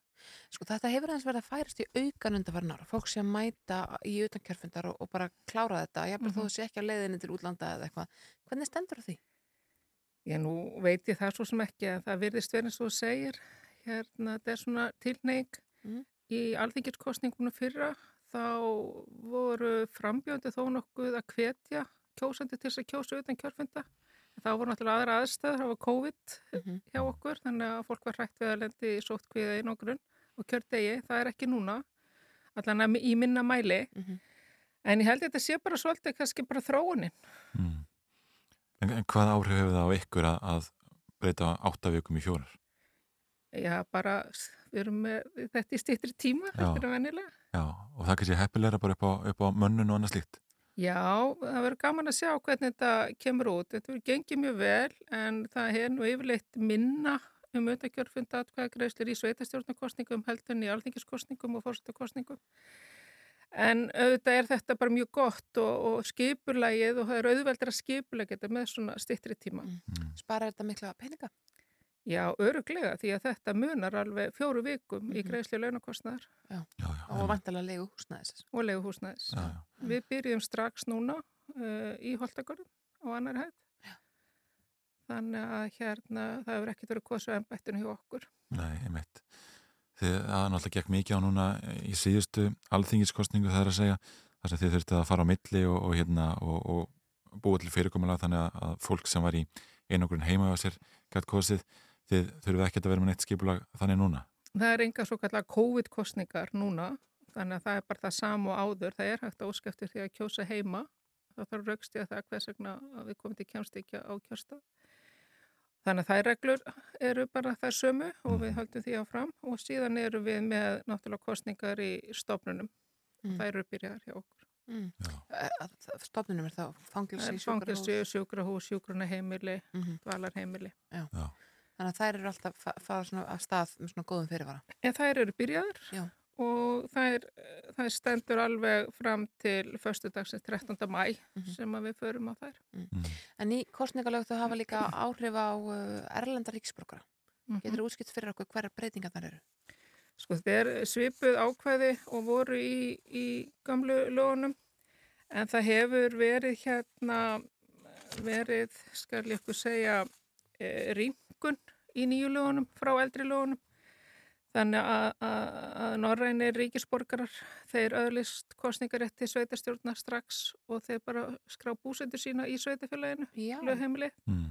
Sko þetta hefur aðeins verið að færast í aukan undanfarn ára. Fólk að mæta í utan kjörfundar og, og bara klára þetta. Ég er bara mm -hmm. þó að sé ekki að leiðinni til útlanda eða eitthvað. Hvernig stendur því? Ég nú veit ég það svo sem ekki að það virðist verið eins og segir. Hérna þetta er svona tilneig mm. í alþingirskostningunum fyrra þá voru frambjöndi þó nokkuð að hvetja kjósandi til þess að kjósa utan kjörfunda. Þá voru náttúrulega aðra aðstæður, það var COVID mm -hmm. hjá okkur, þannig að fólk var hrætt við að lendi í sótt kviða í nokkurinn og kjördegi, það er ekki núna, allan í minna mæli. Mm -hmm. En ég held að þetta sé bara svolítið kannski bara þróunin. Mm. En, en hvað áhrif hefur það á ykkur að, að breyta áttavíkum í fjórar? Já, bara við erum með þetta í stýttri tíma, þetta er venilega. Já, og það kannski heppilegra bara upp á, upp á mönnun og annað slíkt. Já, það verður gaman að sjá hvernig þetta kemur út. Þetta verður gengið mjög vel en það er nú yfirleitt minna um auðvitaðkjörfunda atkvæða greiðslir í en í alþingiskostningum og fórstakostningum. En auðvitað er þetta bara mjög gott og, og skipurlægið og það er auðveldur að skipurlægja þetta með svona stittri tíma. Mm. Spara þetta mikla peninga? Já, öruglega því að þetta munar alveg fjóru vikum mm -hmm. í mhm. greiðsli launakostnaðar. Já, já, já. Og vantilega leiðu húsnæðis. Og leiðu húsnæðis. Við byrjum strax núna uh, í Holtagörðum á annar hætt. Þannig að hérna það hefur ekkert verið kosu ennbættinu hjá okkur. Nei, ég Þið aðan alltaf gekk mikið á núna í síðustu alþingiskostningu það er að segja þess að þið þurftu að fara á milli og, og, hérna, og, og búið til fyrirkomulega þannig að fólk sem var í einogrun heima á sér gætt kosið. Þið þurfum ekki að vera með neitt skipulag þannig núna? Það er enga svo kallar COVID-kostningar núna þannig að það er bara það sam og áður. Það er hægt að óskæftir því að kjósa heima. Þá þarf raukst ég að það hvers vegna við komum til kjánstykja á kjörsta þannig að þær reglur eru bara það sömu og við mhm. höldum því áfram og síðan eru við með náttúrulega kostningar í stofnunum mm. þær eru byrjaðar hjá okkur mm. Stofnunum er þá fangilsi, sjúkrahús sjúkrahús, sjúkraheimili, mm -hmm. dvalarheimili Já, Já. Þannig að þær eru alltaf að fara að stað með svona góðum fyrirvara. En þær eru byrjaður Já. Og þær, þær stendur alveg fram til förstu dagsins 13. mæ mm -hmm. sem við förum á þær. Mm. Mm. En í kostningalög þú hafa líka áhrif á uh, Erlenda ríksborgara. -hmm. Getur þú útskipt fyrir okkur hverja breytinga þar eru? Sko þetta er svipuð ákvæði og voru í, í gamlu lögunum en það hefur verið hérna verið, skal ég ykkur segja, e, rým hækkun í nýju lögunum frá eldri lögunum. Þannig að, að, að norrænir ríkisborgarar, þeir öðlist kostningarétt til sveitastjórna strax og þeir bara skrá búsendur sína í sveitafélaginu, lögheimili. Mm.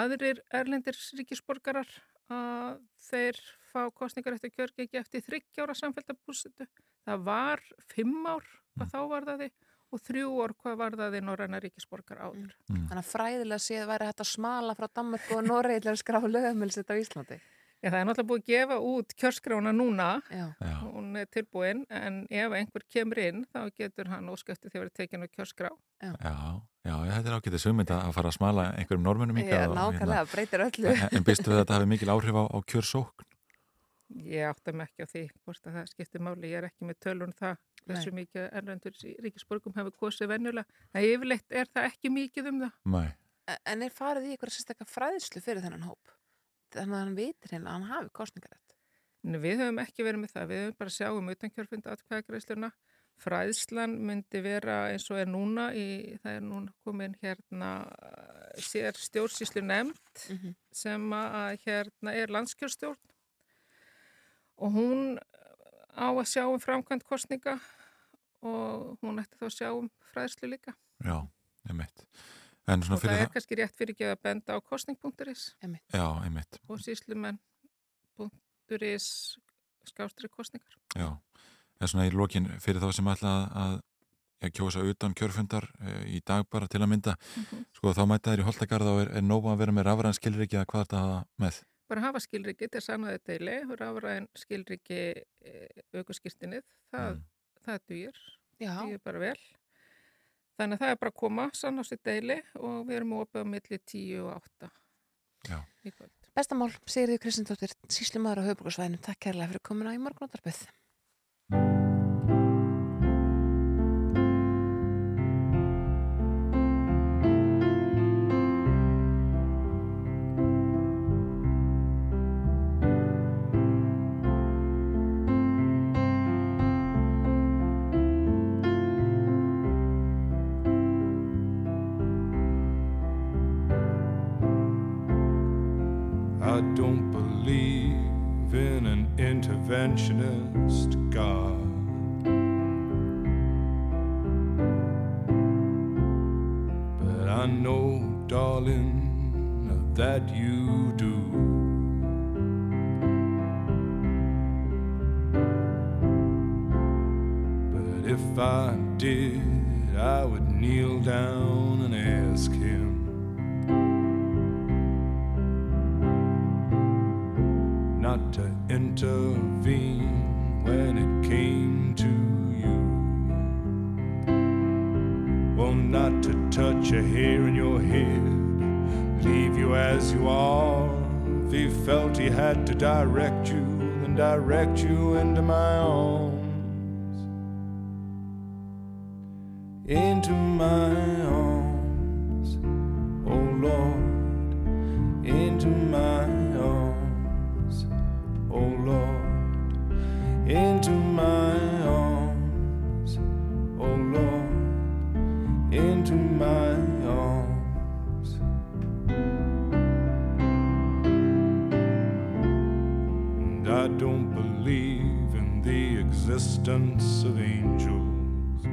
Aðrir erlendir ríkisborgarar, að þeir fá kostningarétt til kjörgegi eftir þryggjára samfélgabúsendu. Það var fimm ár, hvað mm. þá var það því og þrjú orð hvað var það í Norræna ríkisborgar áður. Mm. Þannig að fræðilega séð væri að smala frá Danmark og að skrafa lögumilsitt á Íslandi. Já, það er náttúrulega búið að gefa út kjörskrána núna, Já. hún er tilbúin, en ef einhver kemur inn, þá getur hann óskæftið því að vera tekinu kjörskrá. Já, já, þetta er ágætið sumið að fara að smala einhverjum normunum ykkar. Já, nákvæmlega, hérna, breytir öllu. En býstu við að þetta hafi mikil áhrif á, á kjörsókn? Ég átta mig ekki á því hvort að það skiptir máli, ég er ekki með tölun það hversu mikið erlendur ríkisborgum hefur kosið vennulega. Það yfirleitt er það ekki mikið um það. Nei. En er farið í eitthvað sérstaklega fræðslu fyrir þennan hóp? Þannig að hann veitir hérna að hann hafi kostningarætt. Við höfum ekki verið með það, við höfum bara sjáum utankjörfunda atkvæðagreisluna. Fræðslan myndi vera eins og er núna, í, það er núna komin hérna sér stjórnsíslu nefnd mm -hmm. sem að hérna er landskjörstjórn og hún á að sjá um framkvæmt kostninga og hún ætti þá að sjá um fræðslu líka. Já, einmitt. Og það er það... kannski rétt fyrir ekki að benda á kostning.is. Og síslumenn punkturis skástri kostningar. Já, en svona í lokin fyrir þá sem ætla að að kjósa utan kjörfundar í dag bara til að mynda, mm -hmm. sko þá mæta þér í Holtagarða og er, er nóg að vera með rafræðan skilriki að hvað er þetta með? Bara hafa skilriki til sannaði deili og rafræðan skilriki aukurskirtinnið, það, mm. það dýr, dýr bara vel. Þannig að það er bara að koma sann á sitt deili og við erum opið á milli 10 og 8 Já. Bestamál, Sigriði Kristindóttir, síslimaður á höfbrukarsvæðinu. Takk kærlega fyrir komuna í mention it. Direct you into my arms. Into my arms, oh Lord, into my arms. Oh Lord, into my the existence of angels.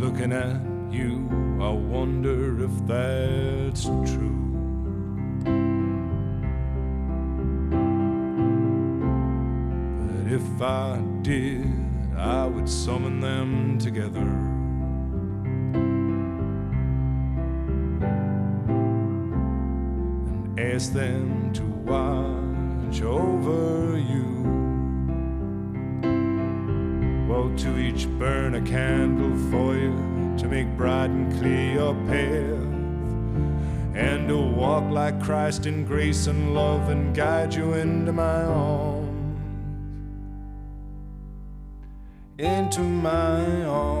Looking at you, I wonder if that's true. But if I did, I would summon them together. And ask them a candle for you to make bright and clear your path, and to walk like Christ in grace and love and guide you into my arms. Into my arms,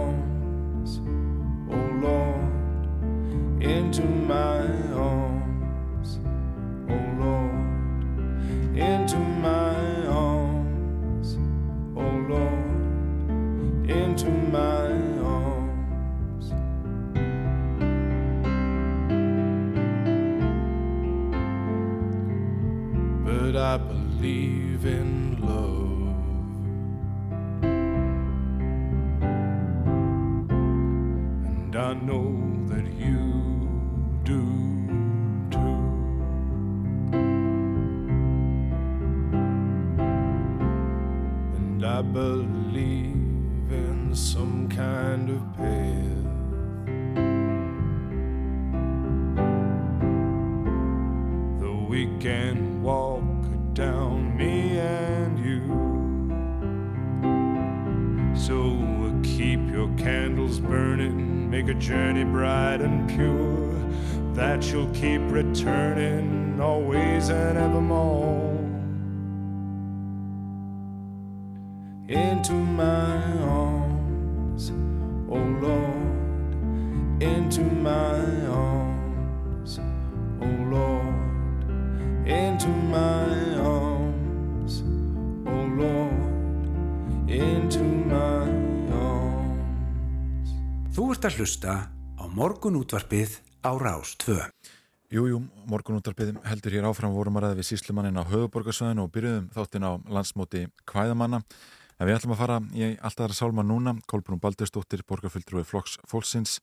að hlusta á morgunútvarpið á Rás 2. Jújú, morgunúttarpið heldur hér áfram vorum að ræða við síslumannin á höfuborgarsvæðinu og byrjuðum þáttinn á landsmóti kvæðamanna. En við ætlum að fara í alltaf aðra sálma núna. Kolbrún Baldurstóttir, borgarfylgdrúi Flokks Fólksins,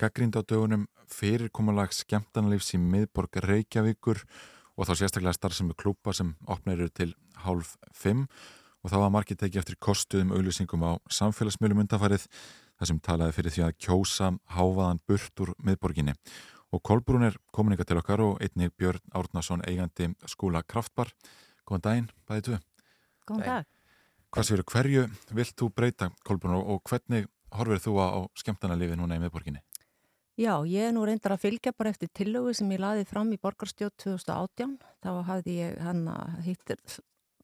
gaggrind á dögunum fyrirkomulag skemmtanalífs í miðborg Reykjavíkur og þá sérstaklega starfsemi klúpa sem opnir til hálf fimm og þá var margir tekið eftir kostuðum auðlýsingum á samfélagsmiðlum undafarið þar sem talaði fyrir því að kjósa háfaðan burt úr miðborginni. Og Kolbrún er kominika til okkar og einnig Björn Árnason eigandi skóla Kraftbar. Góðan daginn, bæðið tvö. Góðan dag. Hvað séu, hverju vilt þú breyta Kolbrún og hvernig horfir þú á skemmtanalífi núna í miðborginni? Já, ég er nú reyndar að fylgja bara eftir tillögu sem ég laði fram í borgarstjótt 2018. Þá hafði ég hann hittir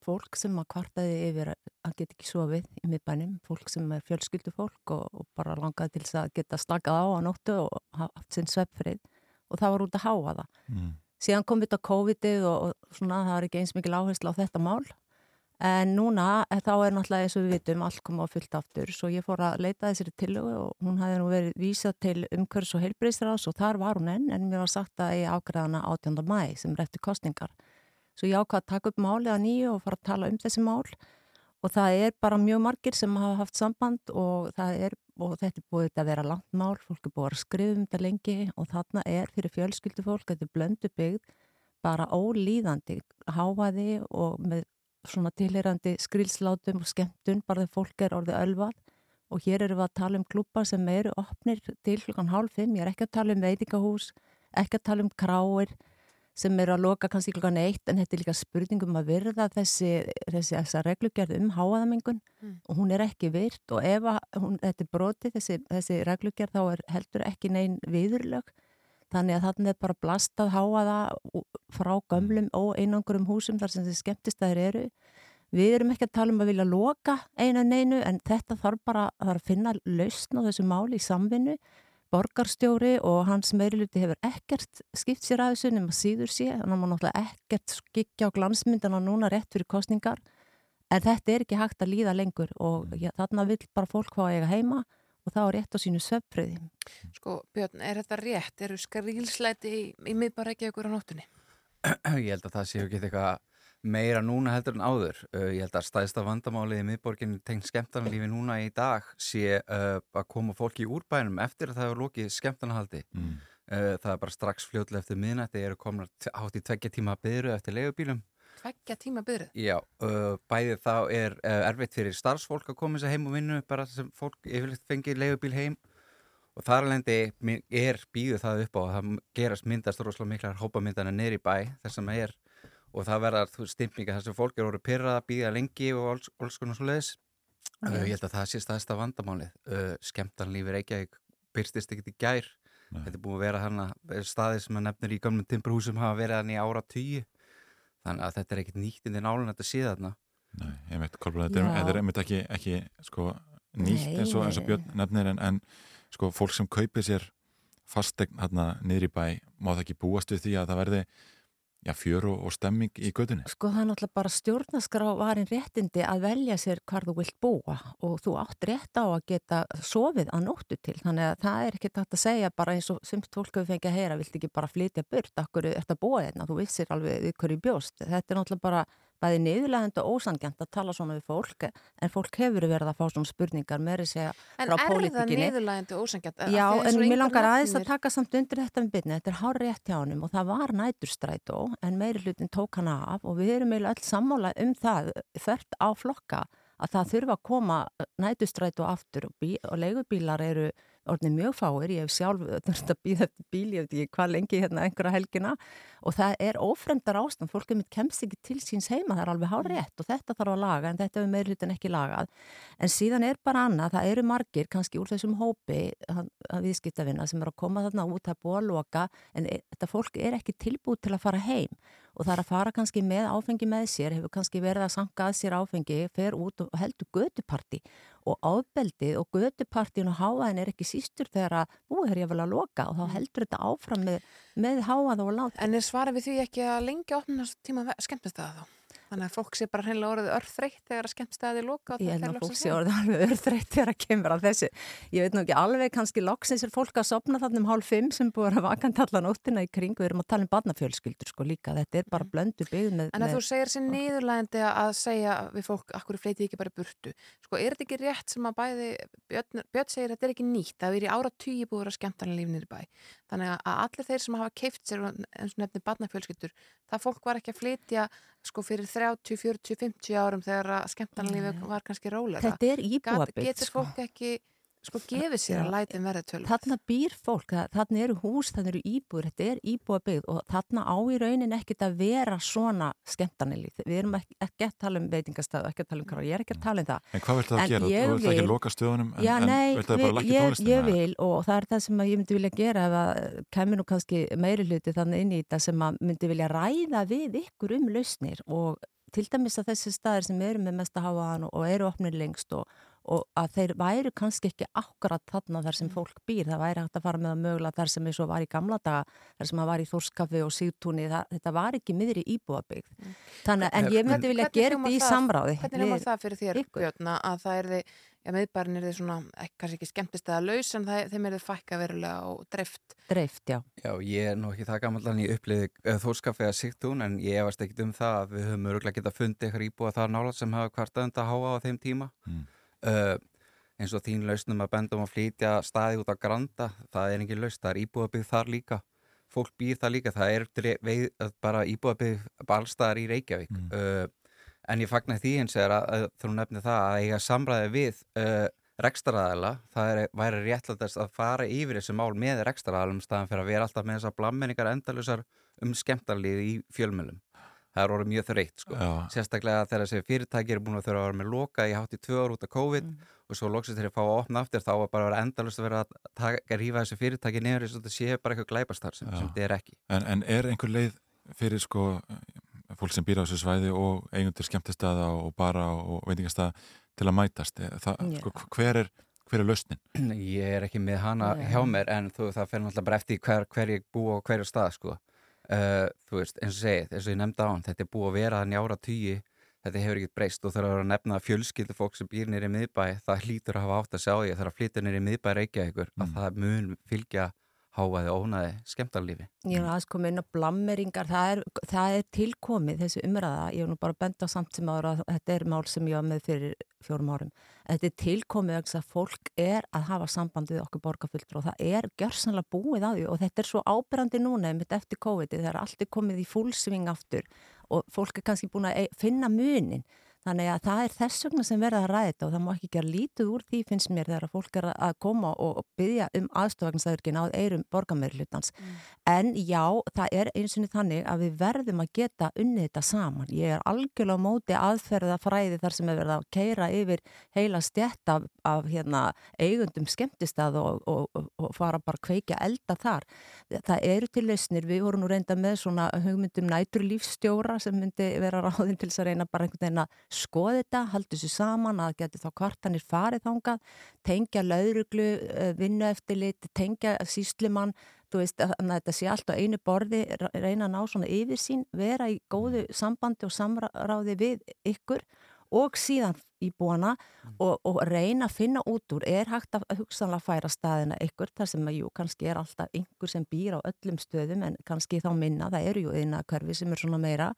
fólk sem að kvartaði yfir að geta ekki sofið í miðbænum, fólk sem er fjölskyldufólk og, og bara langaði til þess að geta slakað á að nóttu og haft sinn sveppfrið og það var út að háa það. Mm. Síðan kom þetta COVID-ið og, og svona það var ekki eins mikil áherslu á þetta mál en núna eh, þá er náttúrulega eins og við vitum allt koma á fullt aftur svo ég fór að leita þessari tillögu og hún hefði nú verið vísað til umhverfs og heilbreyðsraðs og þar var hún enn en mér var sagt að ég ágræðana 18. mæ sem eftir kostningar. Svo ég ákvað að taka upp málið að nýju og fara að tala um þessi mál. Og það er bara mjög margir sem hafa haft samband og, er, og þetta er búið að vera langt mál, fólk er búið að skrifa um þetta lengi og þarna er fyrir fjölskyldu fólk, þetta er blöndu byggð, bara ólíðandi, háaði og með svona tilherandi skrilslátum og skemmtun, bara þegar fólk er orðið ölvað. Og hér eru við að tala um klúpar sem eru opnir til klukkan hálf fimm, ég er ekki að tala um veitingahús, ekki að tala um kráir, sem eru að loka kannski klukkan eitt en þetta er líka spurningum að virða þessi, þessi, þessi reglugjörð um háaðamengun mm. og hún er ekki virt og ef hún, þetta er broti þessi, þessi reglugjörð þá er heldur ekki neyn viðurlög. Þannig að þarna er bara blastað háaða frá gömlum og einangurum húsum þar sem þessi skemmtistæðir eru. Við erum ekki að tala um að vilja loka einu neinu en þetta þarf bara að finna lausn á þessu máli í samvinnu borgarstjóri og hans meiriluti hefur ekkert skipt sér að þessu nema síður sé, þannig að maður náttúrulega ekkert skikja á glansmyndana núna rétt fyrir kostningar en þetta er ekki hægt að líða lengur og ja, þarna vil bara fólk fá að eiga heima og er rétt á sínu söpfröði Sko Björn, er þetta rétt? Eru skrilslæti í, í miðbar ekki okkur á nóttunni? Ég held að það séu ekki eitthvað meira núna heldur en áður. Uh, ég held að stæðsta vandamálið í miðborginu tengt skemmtarnalífi núna í dag sé uh, að koma fólki í úrbænum eftir að það hefur lókið skemmtarnahaldi. Mm. Uh, það er bara strax fljóðlega eftir miðnætti, þeir eru komin átt í tveggja tíma byrju eftir legubílum. Tveggja tíma byrju? Já, bæðið þá er erfitt fyrir starfsfólk að koma sér heim og vinnu, bara sem fólk yfirleitt fengið legubíl heim og þar alveg er býðuð það upp á að það gerast myndast rosalega miklar hópamyndana neyri bæ þess að maður er og það verðar stimpninga þess að fólk eru orðið pyrrað að býða lengi og alls, alls konar svo leiðis okay. uh, ég held að það sé staðista vandamálið. Uh, skemmtarnlífi Reykjavík byrstist ekkert í gær. Nei. þetta er búið að vera hana staðið sem að nefnir í gamlum timbrúsum hafa verið hann í ára tíu. Þannig að þetta er ekkert nýtt inn í nálun þetta sé þarna. Nei, ég veit, Kolbrun, þetta er einmitt ekki, ekki sko, nýtt eins og, eins og Björn nefnir en, en sko, fólk sem kaupir sér fastegn hérna niður í bæ má það ekki búast við því að það verði já, fjör og, og stemming í gödunni? Sko það er náttúrulega bara stjórnaskra varin réttindi að velja sér hvar þú vilt búa og þú átt rétt á að geta sofið að nóttu til. Þannig að það er ekki takt að segja bara eins og sumt fólk hefur fengið að heyra, vilt ekki bara flytja burt, akkur er þetta búið hérna, þú vissir alveg ykkur í bjóst, þetta er náttúrulega bara bæði niðurlegend og ósangjant að tala svona við fólk en fólk hefur verið að fá svona spurningar með þess að frá pólitíkinni En er það niðurlegend og ósangjant? Já, en mér langar aðeins að taka samt undir þetta með byrni, þetta er hár rétt hjá hann og það var næturstrætó en meiri hlutin tók hann af og við erum eiginlega öll sammála um það þörft á flokka að það þurfa að koma næturstrætó aftur og, og leigubílar eru orðin mjög fáir, ég hef sjálf þurft að býða eftir bíl, ég veit ekki hvað lengi hérna einhverja helgina og það er ófremdar ástand, fólk er mitt kemst ekki til síns heima, það er alveg hár rétt og þetta þarf að laga en þetta hefur meirlutin ekki lagað. En síðan er bara annað, það eru margir kannski úr þessum hópi að viðskiptafinna sem er að koma þarna út að búa að loka en e, þetta fólk er ekki tilbúið til að fara heim og það er að fara kannski með áfengi með sér, hefur kannski verið að sanga að sér áfengi, fer út og heldur göduparti og ábeldið og gödupartin og háaðin er ekki sístur þegar að búið er ég vel að loka og þá mm. heldur þetta áfram með, með háað og látt. En er svarið við því ekki að lengja opnast tíma skemmtist það þá? Þannig að fólk sé bara hreinlega orðið örþreytt þegar að skemmtstæði loka og Ég held að fólk sé orðið alveg örþreytt þegar að kemur að þessu. Ég veit nú ekki alveg kannski loksins er fólk að sopna þarna um hálf fimm sem búið að vakant allan óttina í kring. Við erum að tala um barnafjölskyldur sko líka. Þetta er bara blöndu byggð með... En að með þú segir sér niðurlægandi að segja við fólk, akkur fleiti ekki bara burtu. Sko, er þetta ekki rétt sem að bæði, Björn, Björn segir að þetta er ekki nýtt, það er í ára tugi búið að vera skemmtarnar lífnir í bæ. Þannig að allir þeir sem hafa keift sér, eins og nefnir barnafjölskyldur, það fólk var ekki að flytja sko fyrir 30, 40, 50 árum þegar að skemmtarnar lífi var kannski rólega. Þetta er íbúabyggt, Getur sko. fólk ekki sko gefið sér að lætin verði tölum? Þarna býr fólk, þarna eru hús, þarna eru íbúður, þetta er íbúabyggð og þarna á í raunin ekkit að vera svona skemmtarnilíð. Við erum ekki, ekki að tala um veitingastæðu, ekki að tala um hvað, ég er ekki að tala um það. En hvað viltu það En gera? Þú vilt ekki vil- loka stöðunum en, Já, en nei, viltu það bara lækka ég, tónlistina? ég vil og það er það sem að ég myndi vilja gera ef að kemur nú kannski meiri hluti þannig inn í þetta sem að myndi vilja ræða við ykkur um lausnir og til dæmis að þessi staðir sem eru með mesta háaðan og eru opnir lengst og, og að þeir væru kannski ekki akkurat þarna þar sem fólk býr, það væri hægt að fara með að mögulega þar sem eins og var í gamla daga þar sem að var í Þórskafi og Sigtúni það, þetta var ekki miðri íbúabyggð Þannig, en ég myndi vilja gera þetta í það- samráði Hvernig við- það fyrir þér, Björn, að það er þið, já, meðbærin er þið svona, ekki, kannski ekki skemmtist eða laus, en það, þeim er þið fækka verulega og dreift. Dreift, já. Já, ég er nú ekki það gammallan í uppliði uh, þórskafið að sigtún en ég efast ekkit um það að við höfum Mm. Uh, eins og þín lausnum að bendum að flytja staði út á Granda, það er engin laust, það er íbúabið þar líka. Fólk býr það líka, það er veið, bara íbúabið allstaðar í Reykjavík. Uh, en ég fagnar því hins vegar að, þú nefnir það að eiga samræði við uh, rekstaraðala, það er, væri réttlætast að fara yfir þessu mál með rekstaraðalum staðan fyrir að vera alltaf með þessar blammenningar endalusar um skemmtarlið í fjölmjölum. Það er orðið mjög þreytt sko. Sérstaklega þegar þessi fyrirtæki eru búin að þurfa að vera með loka í hátt í tvö ár út af COVID og svo loksist þeir að fá að opna aftur þá var bara að vera endalust að vera að, taka, að rífa þessu fyrirtæki niður eins og þetta sé bara eitthvað glæpastar sem, sem þetta er ekki. En, en er einhver leið fyrir sko fólk sem býr á þessu svæði og eigundur skemmtistæða og bara og veitingastæða til að mætast? Það, Já. sko, hver, er, hver er lausnin? Ég er ekki með hana Nei. hjá mér en þú, það fer náttúrulega bara eftir hver, hver ég búa á hverju stað sko. Uh, þú veist, eins og segið, eins og ég nefndi á hann, þetta er búið að vera þannig ára tugi, þetta hefur ekkert breyst. Og þegar að nefna fjölskyldu fólk sem býr nýri miðbæ, það hlýtur að hafa átt að sjá því að þegar að flytja nýri miðbæ reykja ykkur, að það mun fylgja háaði ónaði skemmtarlífi. Ég er aðeins komið inn á blammeringar, það er, það er tilkomið þessi umræða, ég hef nú bara benda samt sem ára að þetta er mál sem ég var með fyrir fjórum árum. Þetta er tilkomið vegna að fólk er að hafa samband við okkur borgarfulltur og það er gjörsanlega búið á því og þetta er svo ábyrrandi núna eftir COVID þegar allt er komið í fullsving aftur og fólk er kannski búin að e- finna munin. Þannig að það er þess vegna sem verða að ræða þetta og það má ekki gera lítið úr því finnst mér þegar að fólk er að koma og byggja um aðstofagnsæðurkin á eirum borgarmeirhlutans. En já, það er eins og þannig að við verðum að geta unnið þetta saman. Ég er algjörlega á móti aðferða fræði þar sem er verið að keira yfir heila stjætt af, af hérna, eigundum skemmtistað og, og, og, fara bara að kveikja elda þar. Það eru til lausnir, við vorum nú reynda með svona hugmyndum næturlífsstjóra sem myndi vera ráðin til þess að reyna bara einhvern veginn að skoða þetta, halda þessu saman að geti þá kvartanir farið þangað, tengja lauruglu, eh, vinnu eftirlit, tengja síslimann, veist að að þetta sé allt á einu borði, reyna að ná svona yfirsýn, vera í góðu sambandi og samráði við ykkur og síðan íbúana og, og reyna að finna út úr, er hægt að hugsanlega færa staðina ykkur, þar sem að jú, kannski er alltaf einhver sem býr á öllum stöðum en kannski þá minna, það eru jú eina hverfi sem er svona meira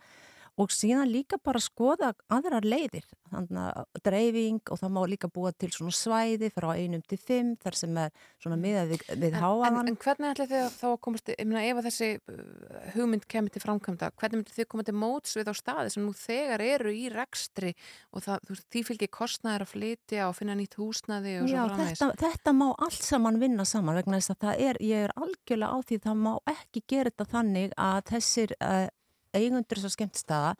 og síðan líka bara skoða aðrar leiðir, þannig að dreifing og það má líka búa til svona svæði frá einum til fimm þar sem er svona miðað við, við En, en, háaðan. en hvernig ætli þið þá að komast, ég meina ef að þessi uh, hugmynd kemur til framkvæmda, hvernig myndir þið koma til móts við á staði sem nú þegar eru í rekstri og það, þú veist, því fylgir kostnæður að flytja og finna nýtt húsnaði og Já, svo framvegis. þetta, þetta má allt saman vinna saman vegna þess að það er, ég er algjörlega á því það má ekki gera þetta þannig að þessir uh, eigundur þessar skemmtstaða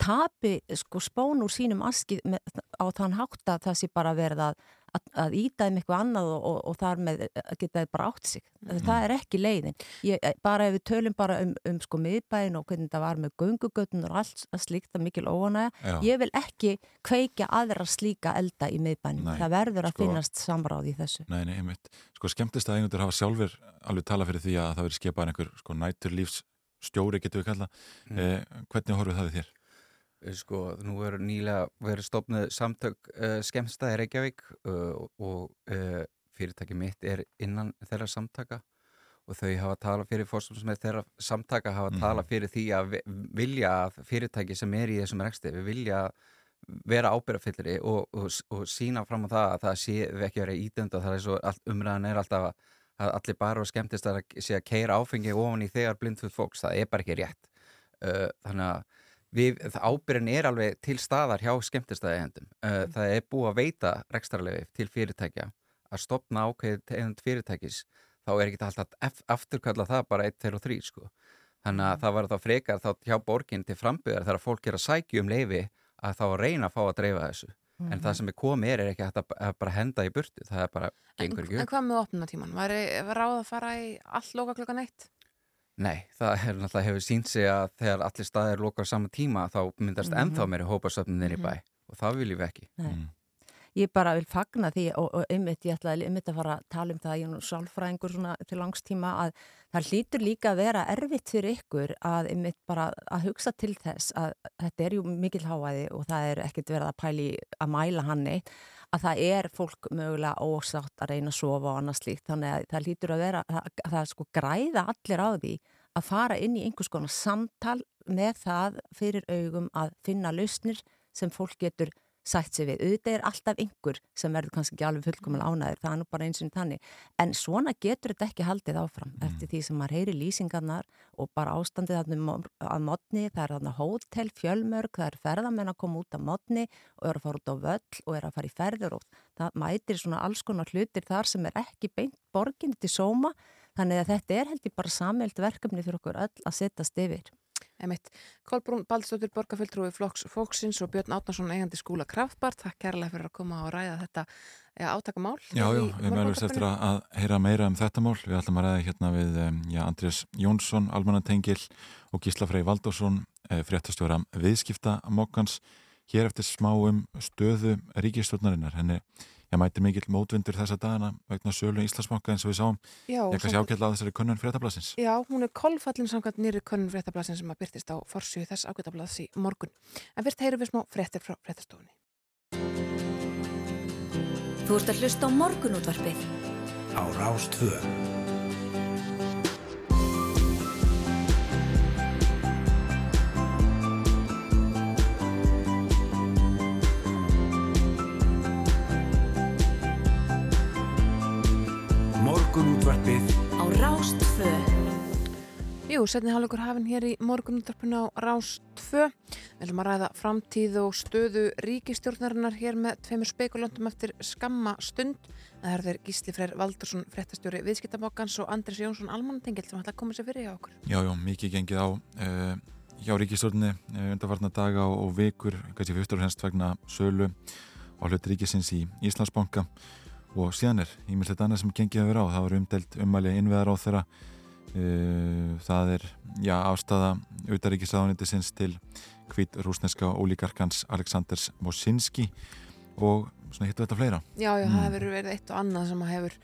tapi sko spón úr sínum aski með, á þann hátt að það sé bara verið að, að, að íta þeim eitthvað annað og, og, og þar með geta þeir bara átt sig. Það er ekki leiðin. Ég, bara ef við tölum bara um, um sko miðbæin og hvernig það var með göngugötun og allt slíkt að mikil óanæga, ég vil ekki kveikja aðra slíka elda í miðbænum. Það verður að sko- finnast samráð í þessu. Nei, nei, einmitt. Sko skemmtist að eigundur hafa sjálfur alveg tala fyrir því að það verið skipað einhver sko næturlífs stjóri getur við kalla. Mm. Eh, hvernig horfið það við þér? Sko, nú er nýlega verið stofnuð samtök uh, skemmstæði Reykjavík uh, og uh, fyrirtæki mitt er innan þeirra samtaka og þau hafa talað fyrir fórstofnsmið þeirra samtaka hafa Mhm. talað fyrir því að vi- vilja að fyrirtæki sem er í þessum reksti, við vilja vera ábyrgafyllri og, og, og sína fram á það að það sé ekki verið ídönd og það er svo, umræðan er alltaf að, að allir bara og skemmtist að sé að keira áfengi ofan í þegar blindfuð fólks, það er bara ekki rétt uh, þannig að við, ábyrgin er alveg til staðar hjá skemmtistæðihendum. Uh, það er búið að veita rekstarlegi til fyrirtækja að stopna ákveðið tegund fyrirtækis þá er ekki alltaf að afturkalla það bara 1, 2 og 3 sko. Þannig að það var þá frekar þá hjá borginn til framböðar þegar fólk er að sækja um leifi að þá að reyna að fá að dreifa þessu. En Mhm. það sem er komið er, er ekki hægt að, að bara henda í burtu. Það er bara, gengur ekki En upp. hvað með opnunatíman? Var ráð að fara í allt loka klokkan eitt? Nei, það er náttúrulega hefur sínt sig að þegar allir staðir lokar á sama tíma þá myndast Mhm. ennþá meiri hópasöfnir í Mhm. bæ og það viljum við ekki. Nei. Ég bara vil fagna því og, og einmitt, ég ætlaði einmitt að fara að tala um það, ég er nú sálfræðingur svona til langstíma að það hlýtur líka að vera erfitt fyrir ykkur að einmitt bara að hugsa til þess að þetta er jú mikil háaði og það er ekkert verið að pæli að mæla hann neitt að það er fólk mögulega ósátt að reyna að sofa og annað slíkt. Þannig að það lítur að vera, að, að það sko græða allir á því að fara inn í einhvers konar samtal með það fyrir augum að finna lausnir sem fólk getur sætt sig við. Auðvitað er alltaf einhver sem verður kannski ekki alveg fullkomun ánæður, það er nú bara eins og þannig. En svona getur þetta ekki haldið áfram eftir því sem maður heyri lýsingarnar og bara ástandið þarna að modni, það er þarna hótel, fjölmörg, það er ferðamenn að koma út á modni og eru að fara út á völl og eru að fara í ferður og það mætir svona alls konar hlutir þar sem er ekki beint borgin til sóma, þannig að þetta er heldur bara samveld verkefni fyrir okkur öll að setjast yfir. Emitt, Kolbrún Baldstóttir, borgarfulltrúi Flokks Fóksins og Björn Átnarsson eigandi skúla Kraftbart, takk kærlega fyrir að koma og ræða þetta ja, átakamál. Já, já, við meðlum eftir að, heyra meira um þetta mál. Við ætlum að ræða hérna við já, Andrés Jónsson, Almanatengil og Gísla Frey Valdósson, eh, fréttastjóra viðskipta mokkans. Hér eftir smá um stöðu ríkistjórnarinnar. Henni ég mæti mikill mótvindur þessa dagana vegna sölu Íslandsmokka eins og við sáum. Já, ég kannski ágætla á þessari könnun fréttablasins. Já, hún er kolfallin samkvæmt nýri könnun fréttablasin sem að byrtist á forsju þess ágætablaðs í morgun. En fyrst heyrum við smá fréttir frá fréttastofunni. Þú ert að hlusta á morgunútvarpið. Á Rástvö. Morgun útvarpið Á Rástfö. Jú, setni hálfleikur hafinn hér í morgunúttarpinu á Rás 2. Við ætlum að ræða framtíð og stöðu ríkistjórnarinnar hér með tveimur spekulöntum eftir skamma stund. Það er þeir Gísli Freyr Valdursson, fréttastjóri viðskiptabokkans og Andris Jónsson Almanatengil sem ætla að koma sér fyrir hjá okkur. Já, já, mikið gengið á uh, hjá ríkistjórnni uh, undarvarna daga og, og vikur, kannski fyrstur og hennst vegna sölu á hlut ríkisins í Íslandsbanka og síðan er ímyndilegt annað sem gengið að vera á. Það var umdelt umæli innveðar á þeirra. Uh, það er, já, ástæða utaríkisraðunindisins til hvít rúsneska ólíkarkans Aleksandrs Mosinski og svona hittu þetta fleira. Já, já, Mm. það hefur verið eitt og annað sem hefur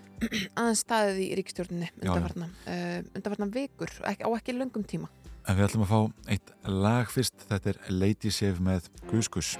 aðeins staðið í já. undarvarna, uh, undarvarna vikur ekki, á ekki löngum tíma. En við ætlum að fá eitt lag fyrst. Þetta er Lady Save með Guskus.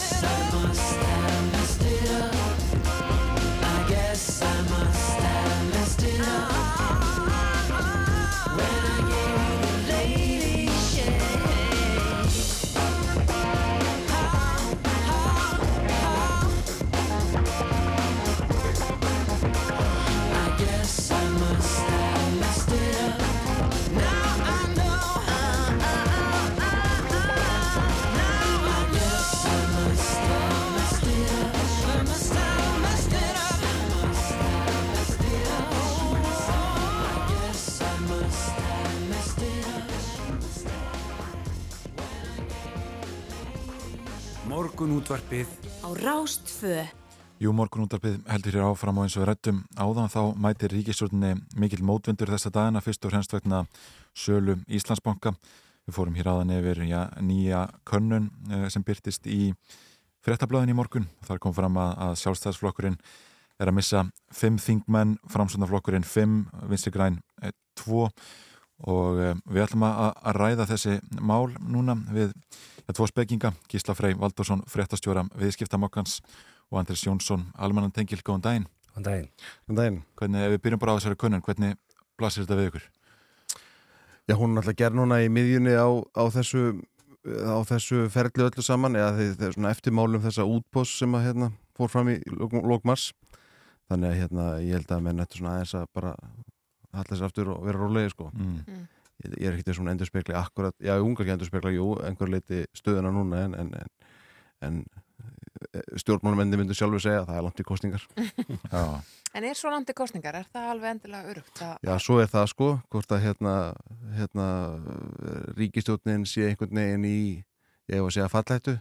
sun. Morgunútvarpið á Rástfö. Jú, morgunúttarpið heldur hér áfram og eins og við rættum áðan þá mætir ríkistjórninni mikill mótvindur þessa dagina fyrst og hrennst vegna sölu Íslandsbanka. Við fórum hér áðan yfir já, nýja könnun eh, sem byrtist í fréttablaðin í morgun. Þar kom fram að, að sjálfstæðsflokkurinn er að missa fimm þingmenn, framsvöndaflokkurinn fimm, vinstri græn eh, tvo og eh, við ætlum að, að ræða þessi mál núna við ja, tvo spekinga, Gísla Frey Valdursson, fréttastjóra viðskiptamokkans og Andris Jónsson, almannan tengil, góðan daginn. Góðan daginn. Góðan daginn. Hvernig, ef við byrjum bara á þessari kunnun, hvernig blasir þetta við ykkur? Já, hún er alltaf gerð núna í miðjunni á, á þessu á þessu ferli öllu saman eða þeir er svona eftirmálum þessa útbós sem að hérna fór fram í lókmars þannig að hérna ég held að menn eftir svona aðeins að bara halla þessi aftur og vera rólegi sko Mm. mm. Ég, er ekkert svona endur spekla akkurat, já, ungar ekki endur spekla, jú, einhver leiti stöðuna núna en, en, en, en stjórnmálumenni myndu sjálfur segja að það er langt í kostningar. En er svo landi kostningar? Er það alveg endilega örugt? að- Já, svo er það sko, hvort að hérna, hérna ríkistjórnin sé einhvern veginn í, ég hef að segja fallættu.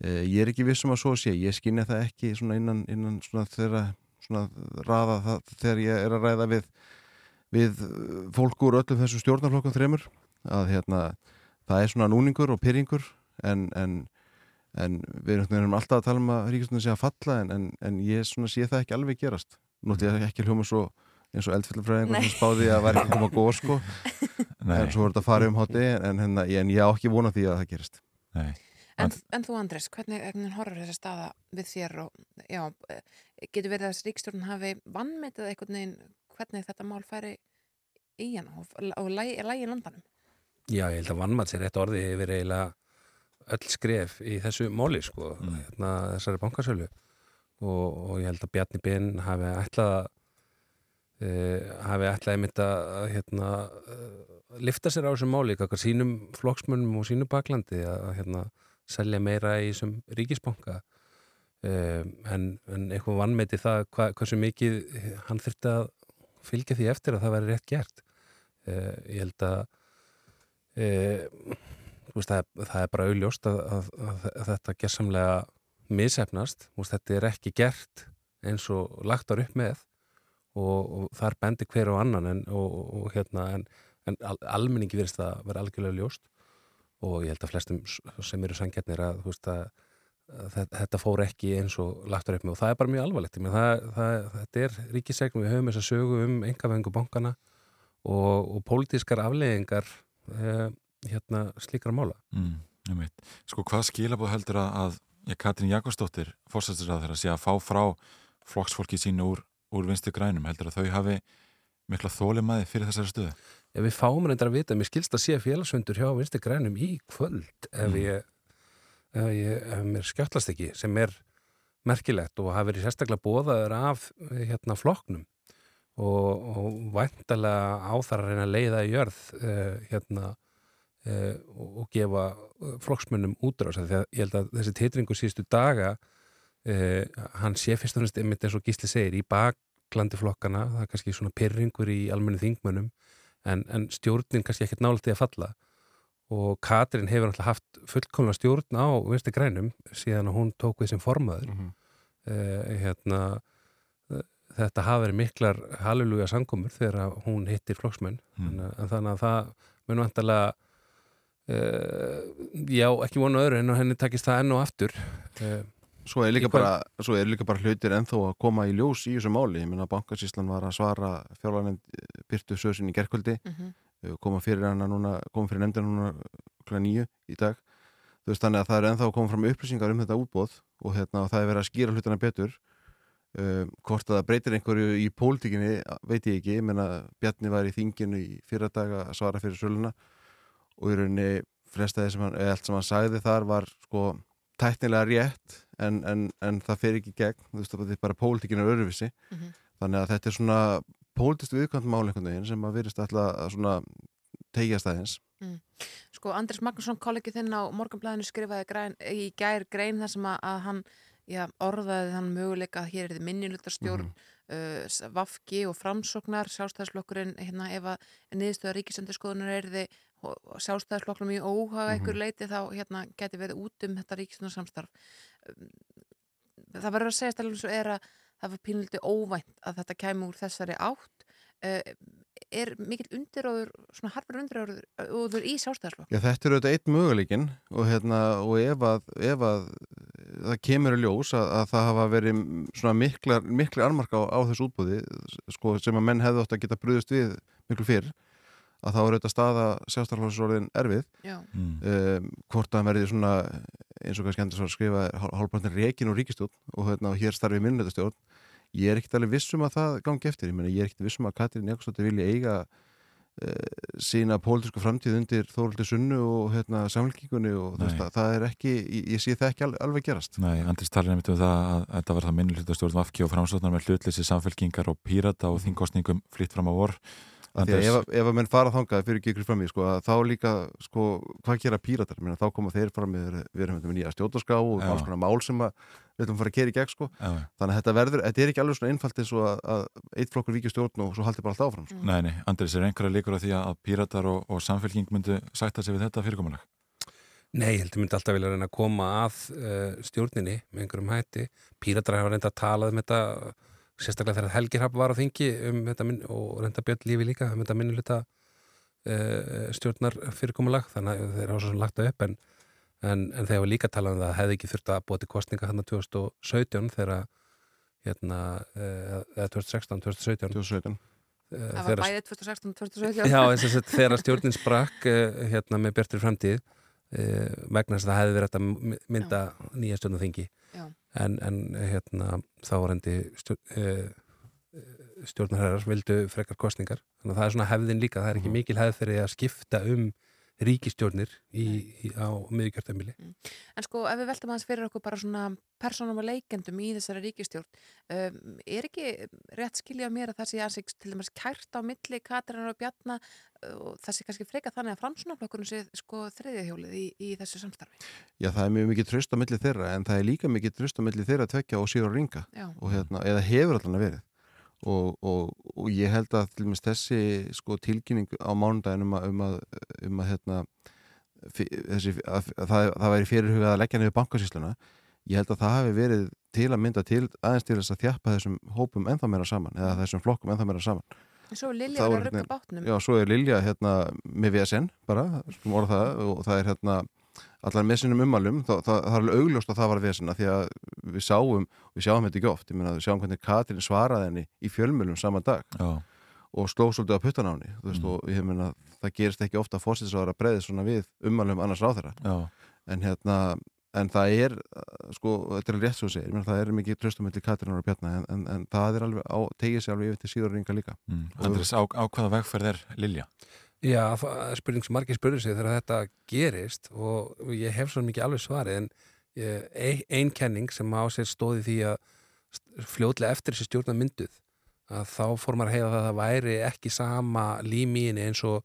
Eh, ég er ekki vissum að svo sé, ég skinni það ekki svona innan, innan svona þeirra svona raða það þegar ég er að ræða við, við fólk úr öllum þessum stjórnarflokkum þreymur, að hérna, það er svona núningur og pyrringur en, en en við erum alltaf að tala um að ríkistöndin sé að falla en, en, en ég svona sé það ekki alveg gerast. Nú ætlum ég ekki hljóma svo eins og eldfellafræðingur sem spáði að væri ekki koma góð sko. En svo er þetta að fara um hátti en, en, en ég á ekki vona því að það gerist. Nei. En, en þú Andres, hvernig, hvernig horfur þessa staða við þér og já, eh, getur verið að ríkstjórn hafi vannmetið einhvern veginn hvernig þetta mál færi í hann og, og lægi, landanum? Já, ég held að vannmatt sér rétt orði yfir eiginlega öll skref í þessu móli sko, Mm. hérna, þessari bankasölu og, og ég held að Bjarni Ben hafi ætlað að uh, hafi ætlað einmitt að hérna, uh, lifta sér á þessum máli kakar sínum flokksmönnum og sínu baklandi að hérna, selja meira í þessum ríkisbanka uh, en, en eitthvað vannmeiti það hva, hversu mikið hann þurfti að fylgja því eftir að það væri rétt gert. Uh, ég held að uh, veist, það, er, það er bara auðljóst að, að, að, að þetta gessamlega misefnast, veist, þetta er ekki gert eins og lagt ára upp með og, og þar bendir hver og annan en, og, og, hérna, en, en al, almenningi verðist að vera algjörlega ljóst. Og ég held að flestum sem eru sangjarnir að, veist, að, að þetta fór ekki eins og lagt ára upp með. Og það er bara mjög alvarlegt. Það, það, þetta er ríkisegnum, við höfum þess að sögu um engavengu bankana og, og pólitískar afleggingar eh, hérna slíkra mála. Mm, Sko hvað skilabóð heldur að, að ja, Katrín Jakobsdóttir fórsættisrað þeirra sé að fá frá flokksfólki sínu úr, úr vinstu grænum? Heldur að þau hafi mikla þólimaði fyrir þessari stöðu? Já, við fáum reyndar að vita, mér skilst að sé félagsvöndur hjá vinstu grænum í kvöld ef Mm. ég, ef ég ef mér skjáttlast ekki, sem er merkilegt og hafi verið sérstaklega bóðaður af hérna flokknum og, og væntalega á þar að reyna að leiða í jörð uh, hérna uh, og, og gefa flokksmönnum útrás. Því að ég held að þessi titringu síðustu daga uh, hann sé fyrst og næst einmitt eins og Gísli segir í baklandi flokkana, það er kannski svona pyrringur í almennu þingmönnum en, en stjórnin kannski ekkert nála til að falla og Katrin hefur náttúrulega haft fullkomna stjórn á vinstu grænum síðan að hún tók við sem formaður Mhm. uh, hérna uh, þetta hafa verið miklar halleluja sangkomur þegar hún hittir flokksmenn Mm. mm. en þannig að það mun vantarlega uh, já, ekki vonu öðru en henni takist það enn og aftur uh, Svo er líka bara, svo er líka bara hlutir ennþá að koma í ljós í þessu máli. Ég minna að bankasíslan var að svara fjárlægnind Byrtu Söðsinn í gerkvöldi, Mhm. Koma fyrir hana núna, koma fyrir nefndina núna kl. nýju í dag. Þú veist þannig að það er ennþá að koma fram upplýsingar um þetta útbóð og hérna og það er verið að skýra hlutina betur. Um, hvort að það breytir einhverju í pólitíkinni veit ég ekki, ég menna Bjarni var í þinginu í fyrra dag að svara fyrir söluna og í rauninni flestaði sem hann, eða allt sem hann sagði þar var sko tæknilega rétt en, en, en það fer ekki gegn, þú veist það er bara pólitíkin er öruvissi, Mhm. þannig að þetta er svona pólitist viðkvæmt mál einhvern veginn sem að virðist alltaf að svona tegja staðins. Mm. Sko Andris Magnússon, kollegi þinn á Morganblæðinu skrifaði græn, í gær grein þar sem að, að hann já, orðaði hann möguleika að hér er þið minnilutarstjórn Mhm. uh, Vafki og Framsóknar sjálfstæðslokkurinn hérna ef að niðurstöða ríkisendurskoðunar er þið sjálfstæðisflokknum í óhaga einhver leiti þá hérna geti verið út um þetta ríkistunarsamstarf það verður að segja stælum svo er að það var pínliti óvænt að þetta kæmi úr þessari átt. Uh, er mikill undiróður svona harfur undiróður í sjálfstæðisflokk Já, þetta er auðvitað eitt möguleikin og, hérna, og ef, að, ef að það kemur í ljós að, að það hafa verið svona miklar, miklar armarka á, á þessu útbúði sko, sem að menn hefðu átt að geta brúðist við miklu fyrr að þá er auðvitað staða sjálfstæðarflokksordin erfið. Já. Um, hvort að hann verði svona eins og kannski endur svo að skrifa hálfbrantin rekin og ríkistjórn og, hérna, og hér starfi minnleitastjórn ég er ekkert alveg vissum að það gangi eftir. Ég, meni, ég er ekkert vissum að Katrín Jakobsdóttir vilja eiga uh, sína pólitísku framtíð undir Þóruldi Sunnu og hérna, samfélkingunni og veist, það, það er ekki, ég, ég sé það ekki alveg, gerast. Nei, Andris talar einmitt um það að þetta var það minnulítastjórn Vafki og framsóknar með hlutleysi samfélkingar og pírata og þingkostningum flýtt fram á vor Að ef, að- ef að menn fara þangað fyrir ekki ykkur fram í sko, að þá líka, sko, hvað gera píratar Menna, þá koma þeir fram með, við erum með nýja stjórnarskrá og alls konar mál sem að við ætlum að fara að kera í gegn sko. Já. þannig að þetta verður, þetta er ekki alveg svona einfalt eins og að, að eitt flokkur vikið stjórn og svo haldi bara allt áfram sko. Nei, nei, Andris, er einhverja líkur á því að píratar og, og samfélking myndu sætta sig við þetta fyrirkomulag? Nei, ég held að myndi alltaf vilja reyna að koma að uh, stjórninni með einhverjum hætti. Píratar hafa reynda að tala um þetta, sérstaklega þegar Helgi Hrapp var á þingi um þetta minn, og reynda Björn Lífi líka um þetta minnuluta uh, stjórnar fyrirkomulag, þannig að þeir hafa svo sem lagt það upp en, en, en þeir hafa líka talað um það að hefði ekki þurft að búa til kostninga hann 2017 þegar hérna, uh, eða 2016, 2017 2017 það var bæðið 2016 og 2017 Já, þess að þegar stjórnin sprakk uh, hérna með Bjartur framtíð vegna þess að það hefði verið að mynda nýja stjórnaþingi Já. en, en hérna þá var stjórn, uh, stjórnarherrar vildu frekar kostningar þannig að það er svona hefðin líka, það er ekki mikil hefð fyrir að skipta um ríkistjórnir í, í, á miðugjördamili En sko, ef við veltum aðeins fyrir okkur bara svona persónum og leikendum í þessari ríkistjórn um, er ekki rétt skilja mér að það sé aðeins til dæmis kært á milli Katrínar og Bjarna uh, og það sé kannski freka þannig að framsunaflokkurinn sé sko þriðjahjólið í, í þessu samstarfi? Já, það er mjög mikið tröst á milli þeirra en það er líka mikið tröst á milli þeirra að tvekja og síra og ringa og hérna, eða hefur allan að verið og, og, og ég held að til dæmis þessi sko tilkynning á mánudagin um að, um að, um að hérna þessi, að, að það, það væri fyrirhugað að leggja niður bankasýsluna ég held að það hafi verið til að mynda til aðeins til þess að þjappa þessum hópum ennþá meira saman eða þessum flokkum ennþá meira saman. Svo er Lilja að rugga hérna- bátnum. Já, svo er Lilja hérna með VSN bara, og það er hérna allar með sinnum ummælum, það, það, það er alveg augljóst að það var VSN af því að við sáum við sjáum þetta ekki oft, ég meina við sjáum hvernig Katrin svaraði henni í fjölmjölum saman dag Já. og sló svolítið á puttan á henni þú veist, Mm. og ég meina það gerist ekki ofta að fórsinsráður að breyði svona við ummælum annars ráðherra Já. en hérna en það er, uh, sko, þetta er rétt svo að segja, ég meina það er mikið tröstum milli Katrinar og Bjarna en, en, en það alveg á, tegið sér alveg yfir til síður Já, spurning sem margir spurður sig þegar þetta gerist og ég hef svo mikið alveg svarið en ég- ein, ein kenning sem á sér stóði því að fljótlega eftir þessi stjórna mynduð að þá fór maður að það að það væri ekki sama límíinni eins og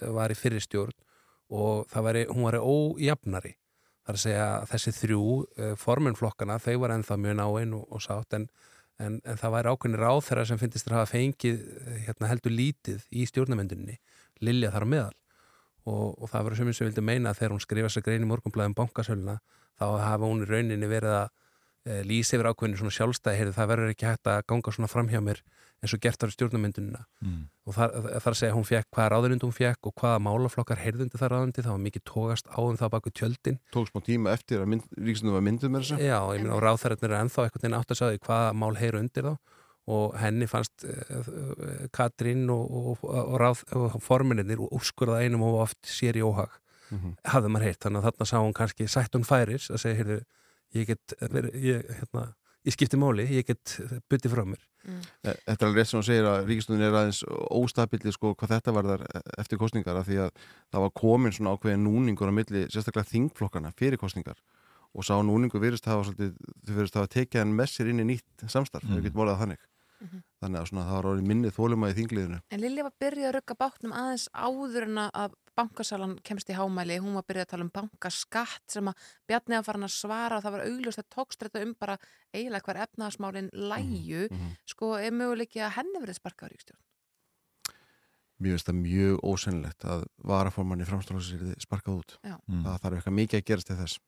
eh, var í fyrir stjórn og það væri, hún væri ójafnari. Þar að segja að þessi þrjú uh, formunflokkana, þau var ennþá mjög náinn og, og sátt en, en, en það væri ákveðni ráð þeirra sem finnist að hafa fengið eh, hérna, heldur lítið í stjórnamyndunni Lilja þar á meðal. Og, og það verður sem og vildi meina að þegar hún skrifa sér grein í morgunblæðum bankasöluna þá hafa hún í rauninni verið að e, lýsa yfir ákveðinu svona sjálfstæði heyrðu, það verður ekki hægt að ganga svona fram hjá mér eins og gert var í stjórnamyndunina Mm. og þar, þar segja hún fekk hvaða ráðundi hún fekk og hvaða málaflokkar heyrðundi það ráðundi, það var mikið tókast á um það baku tjöldin. Tók smá tíma eftir að mynd, ríkstundum var mynduð með þessu Já, ég meina og ráðþærarnir er ennþá veginn átt að sagði hvaða mál heyru undir þá og henni fannst uh, Katrín og, og, og, ráð, og forminir úrskurða einum og oft sér í óhag Mhm. hafði maður heyrt, þannig að þarna sá hún kannski sætt hún færis að segja, heyrðu, ég get ég, hérna, ég skipti máli ég get byttið frá mér E- Þetta er alveg rétt sem hún segir að ríkistundin er aðeins óstabili sko hvað þetta var þar eftir kostningar af því að það var komin svona ákveðin núningur á milli sérstaklega þingflokkana fyrir kostningar og sá núningur virðist hafa svolítið, virðist hafa tekið hann með sér inn í nýtt samstarf, mm. Mm. þau getur morðað þannig Mhm. þannig að svona, það var orðið minnið þóluma í þingliðinu En Lilja var byrjuð að rugga bátnum aðeins áður en að bankasalan kemst í hámæli, hún var byrjuð að tala um bankaskatt sem að Bjarni að fara hann að svara og það var augljóst að tókst þetta um bara eiginlega hver efnaðasmálin læju, Mhm. sko, er möguleiki að henni verið sparkað á ríkstjórn? Mér finnst það mjög ósennilegt að varaformanni framstofnlóksins er sparkað út. Já. Mm. Það þarf eitthvað mikið að gerast til þess.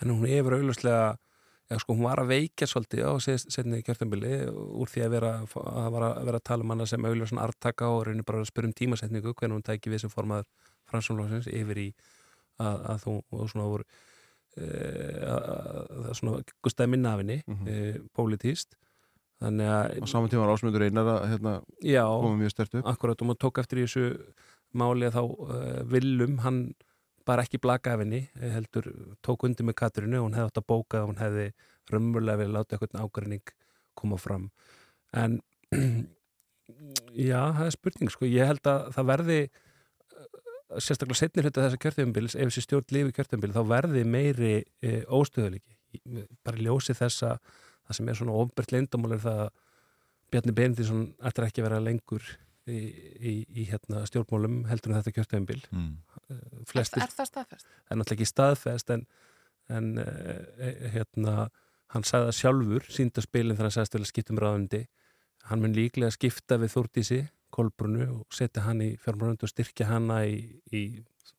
En hún hefur augljóslega, já sko, hún var að veikja svolítið á setni kjörtambili úr því að vera að, vera, að vera að tala um hana sem augljósan artaka og reynir bara að spyrja um tímasetningu hvernig hún tæki við sem formaður framstofnlóksins yfir í að, að þú og svona voru e, að svona gustaði minna af henni mm -hmm. e, pólitíst þannig að á saman tíma var ásmöndur einar að hérna, já, koma mjög stert upp. Akkurat og maður tók eftir í þessu máli að þá uh, Willum, hann bara ekki blaka af henni, heldur tók undir með Katrinu og hún hefði átt að bóka og hún hefði raunverulega vilja láta eitthvað ágræning koma fram. En já, það er spurning sko, ég held að það verði sérstaklega setni hluti þessa kjörtjöfumbils ef þessi stjórn lifi kjörtjöfumbili þá verði meiri e, óstöðuleiki bara ljósi þessa það sem er svona ofbert leindamál er það að Bjarni Benedinsson ættir ekki að vera lengur í, í, í hérna, stjórnmálum heldur en þetta kjörtjöfumbil mm. Flestir, er, er það staðfest? Það er náttúrulega ekki staðfest en, en e, hérna hann sagði það sjálfur, sínda spilin þegar hann sagðist vel að skipta um ráðundi hann mun líklega skipta við Þórtísi Kolbrunu og setja hann í fjármjörnund og styrkja hanna í, í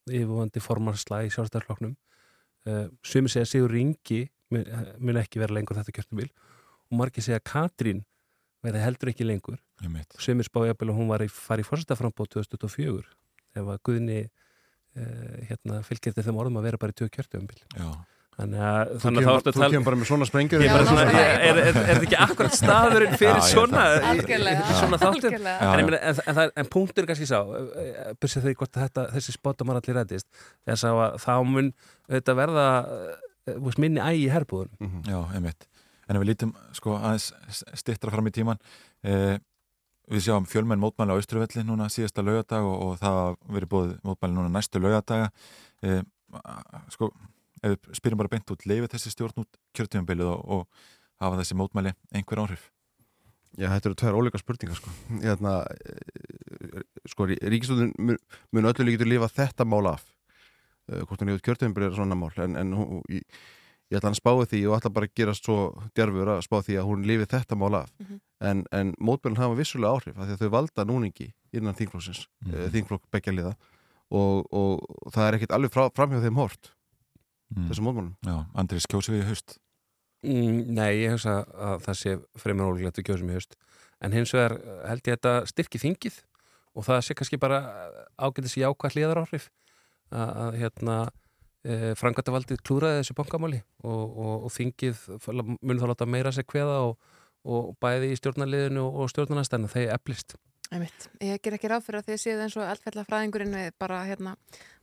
yfirvöndi formarsla í sjálfstæðarfloknum uh, sumi segja Sigur Ringi mun, mun ekki vera lengur þetta kjörtubil og margir segja Katrín verði heldur ekki lengur. Sumi spáði að hún var í farið fórstaframbóð 2024 ef að Guðni hérna, fylgir þetta þeim orðum að vera bara í tjóð kjörtubil Já. Þannig að Þú kemur, þú kemur bara með svona sprengjur Er þetta ekki akkurat staðurinn fyrir já, svona svona þáttur? En, en, en, en punktur kannski sá byrja því hvort þetta, þessi spotamar allir rættist þess að þá mun þetta verða uh, minni ægi í herbúðun mm -hmm. Já, einmitt. En ef við lítum sko aðeins stittra fram í tíman eh, við sjáum fjölmenn mótmæli á Austruvölli núna síðasta laugadag og, og það verið búið mótmæli núna næstu laugadaga eh, sko ef við spyrjum bara beint út, leifir þessi stjórn út kjörtífumbilið og, og hafa þessi mótmæli einhver áhrif? Já, þetta eru tveir óleika spurningar sko. Hérna, sko, Ríkistofnun mun, mun öllu líkitur lifa þetta mál af hvort hún hefur kjörtífumbilið er svona mál, en, en hún, ég, ég ætla að spáði því og ætla bara að gera svo djarfur að spá því að hún lifi þetta mál af mm -hmm. en, en mótmælinn hafa vissulega áhrif af því að þau valda núningi innan þingflokksins mm -hmm. þingflokk begja liða og, og, það er ekkit alveg frá, framhjá þeim hort mm. þessum mótmálum Já, Andris, kjósi við í haust? Mm, nei, ég hugsa að það sé fremur kjósi við í haust en hins vegar held ég að þetta styrki þingið og það sé kannski bara ágætis jákvæð hlýðar áhrif að, að hérna e, frangatavaldið klúraði þessu bankamáli og, og, og þingið mun þá láta meira sig hveða og, og bæði í stjórnarliðinu og stjórnarnastæðinu þeir eflist Einmitt. Ég ger ekki ráð fyrir að þið séð eins og eldfellafræðingurinn við bara hérna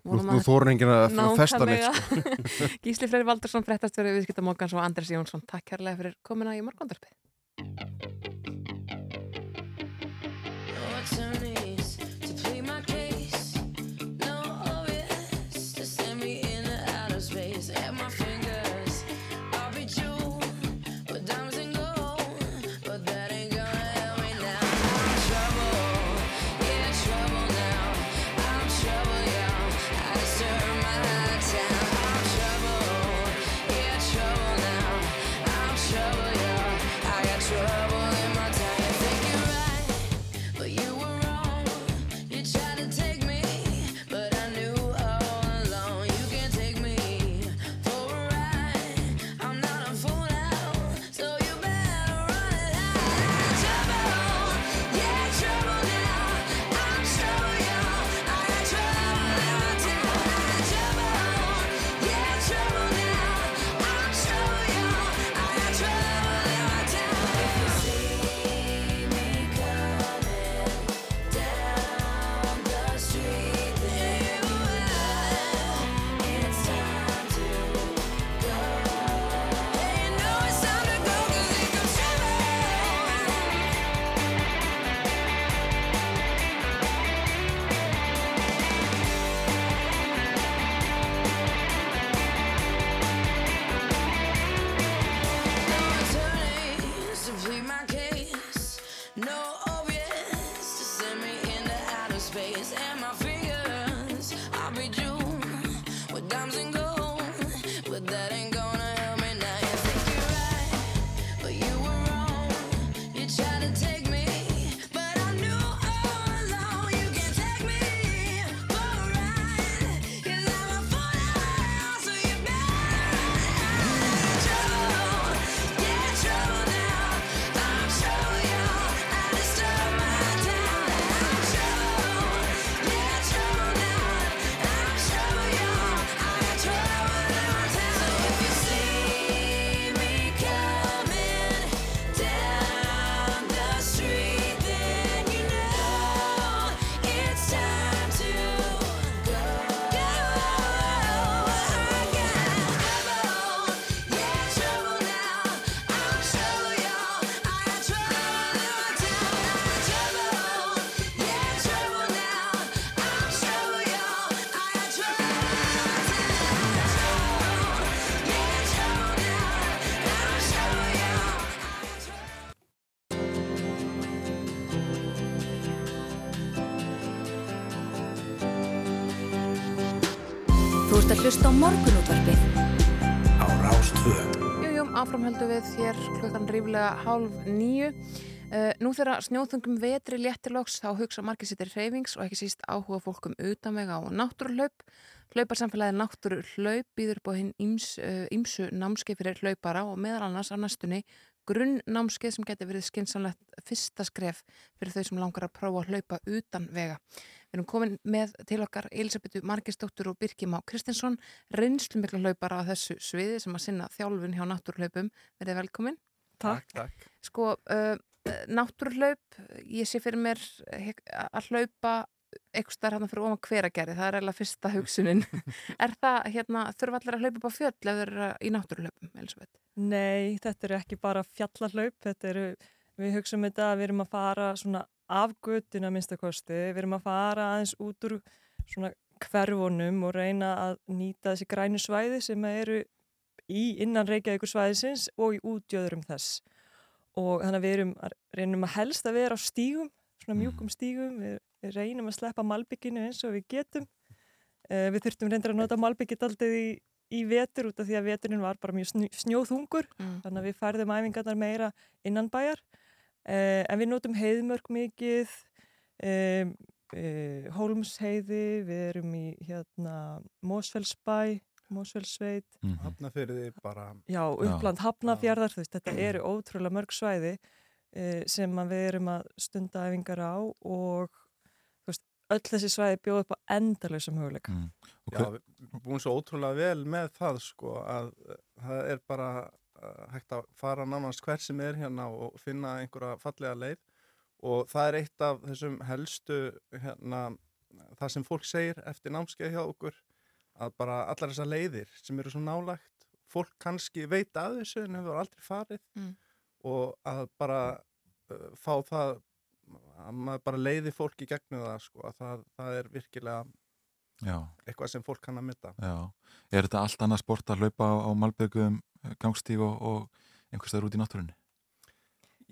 Nú, nú þórun enginn að festa neitt sko. Gísli Freyri Valdursson, frettastöru viðskiptamókans og Andres Jónsson, takk kærlega fyrir komina í morgundarpi morgunútvarpið. Á Rástvö. Jújú, áframhöldu við hér klukkan ríflega hálf nýju. Uh, nú þegar snjóþungum vetri léttiloks þá hugsa margir sittir hreyfings og ekki síst áhuga fólkum utanvega á náttúruhlaup. Hlauparsamfélagi náttúruhlaup býður upp á hinn íms, uh, ímsu námskeið fyrir hlaupara og meðal annars á næstunni grunnnámskeið sem getur verið skinsanlegt fyrsta skref fyrir þau sem langar að prófa að hlaupa utan vega. Við erum komin með til okkar Elisabethu Margisdóttur og Birkjum á Kristinsson, reynslu miklu hlaupara á þessu sviði sem að sinna þjálfun hjá náttúruhlaupum. Verðið velkomin. Takk. Takk. Sko, uh, náttúruhlaup, ég sé fyrir mér að hlaupa eitthvað starf hérna fyrir ofan hveragerði, það er eiginlega fyrsta hugsunin. er það, hérna, þurfa allir að hlaupa upp á fjöll ef þeir eru í náttúruhlaupum, Elisabeth? Nei, þetta eru ekki bara fjallarhlaup, þetta eru, við hugsaum þetta að við erum að fara svona af gutuna minnstakosti, við erum að fara aðeins út úr svona hverfunum og reyna að nýta þessi grænu svæði sem eru í innan Reykjavíkur svæðisins og í útjöðurum þess og þannig að við erum að reynum að helst að vera á stígum, svona mjúkum stígum, við, við reynum að sleppa malbygginu eins og við getum. Uh, við þurftum reyndir að nota malbyggit aldrei í, í vetur út af því að veturinn var bara mjög snjóþungur, mm. þannig að við færðum æfingarnar meira innan bæjar. Uh, en við notum heiðmörk mikið, um, uh, Hólmsheiði, við erum í hérna, Mósfellsbæ, Mósfellsveit mm -hmm. Hafnafjörði bara. Já, uppland Hafnafjörðar þetta eru ótrúlega mörg svæði e, sem við erum að stunda æfingar á og veist, öll þessi svæði bjóð upp á endalösum hugleika mm. Já, við erum búin svo ótrúlega vel með það sko að það er bara hægt að fara nánast hver sem er hérna og finna einhverja fallega leið og það er eitt af þessum helstu hérna, það sem fólk segir eftir námskeið hjá okkur að bara allar þessar leiðir sem eru svo nálagt fólk kannski veit að þessu en hefur aldrei farið mm. og að bara uh, fá það að maður bara leiði fólk í gegnum það sko að það, það er virkilega Já. eitthvað sem fólk kann að mynda Já, er þetta allt annað sport að hlaupa á, á malbyggum, gangstíg og, og einhverstaður út í náttúrunni?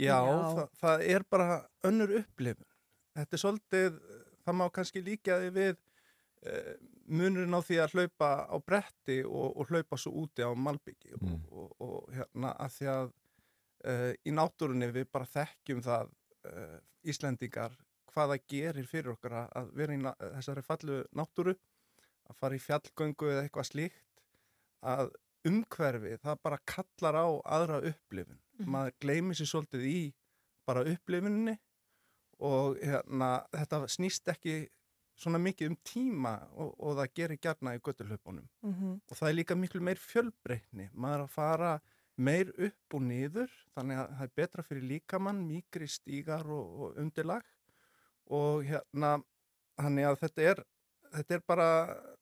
Já, Já. Það, það er bara önnur upplifun þetta er svolítið, það má kannski líka því við uh, munurinn á því að hlaupa á bretti og, og hlaupa svo úti á malbyggi mm. og, og, og hérna að því að uh, í náttúrunni við bara þekkjum það uh, Íslendingar hvaða gerir fyrir okkar að vera í þessari fallu náttúru að fara í fjallgöngu eða eitthvað slíkt að umhverfi það bara kallar á aðra upplifun mm. maður gleymið sér svolítið í bara upplifuninni og hérna, þetta snýst ekki svona mikið um tíma og, og það gerir gerna í götturhlaupunum mm -hmm. og það er líka miklu meir fjölbreytni maður að fara meir upp og niður þannig að það er betra fyrir líkamann mikri stígar og, og undirlag og hérna þannig að þetta er þetta er bara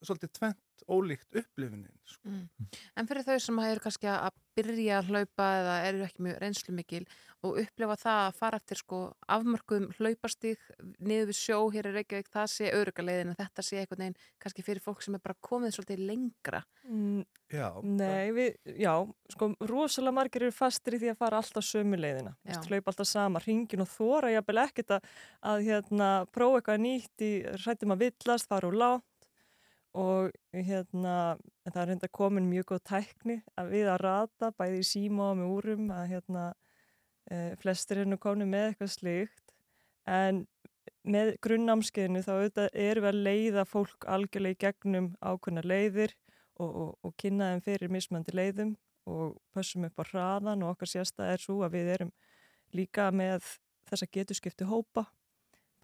svolítið tvent ólíkt upplifunin sko. mm. En fyrir þau sem eru kannski að byrja að hlaupa eða eru ekki mjög reynslu mikil og upplifa það að fara eftir sko afmörkum hlaupastík niður við sjó hér í Reykjavík, það sé örugalegin en þetta sé einhvern veginn kannski fyrir fólk sem er bara komið svolítið lengra mm, Já, Nei, við, já, sko rosalega margir eru fastir í því að fara alltaf sömu leiðina, hlaupa alltaf sama ringin og þóra jafnvel ekkert að, að hérna, prófa eitthvað nýtt í og hérna það er hérna komin mjög góð tækni að við að rata bæði í síma og með úrum að hérna e, flestir nú komin með eitthvað slíkt. En með grunnámskeiðinu þá erum við að leiða fólk algjörlega í gegnum ákveðna leiðir og, og, og kynna þeim fyrir mismandi leiðum og passum upp á hraðan og okkar sérsta er svo að við erum líka með þessa geturskipti hópa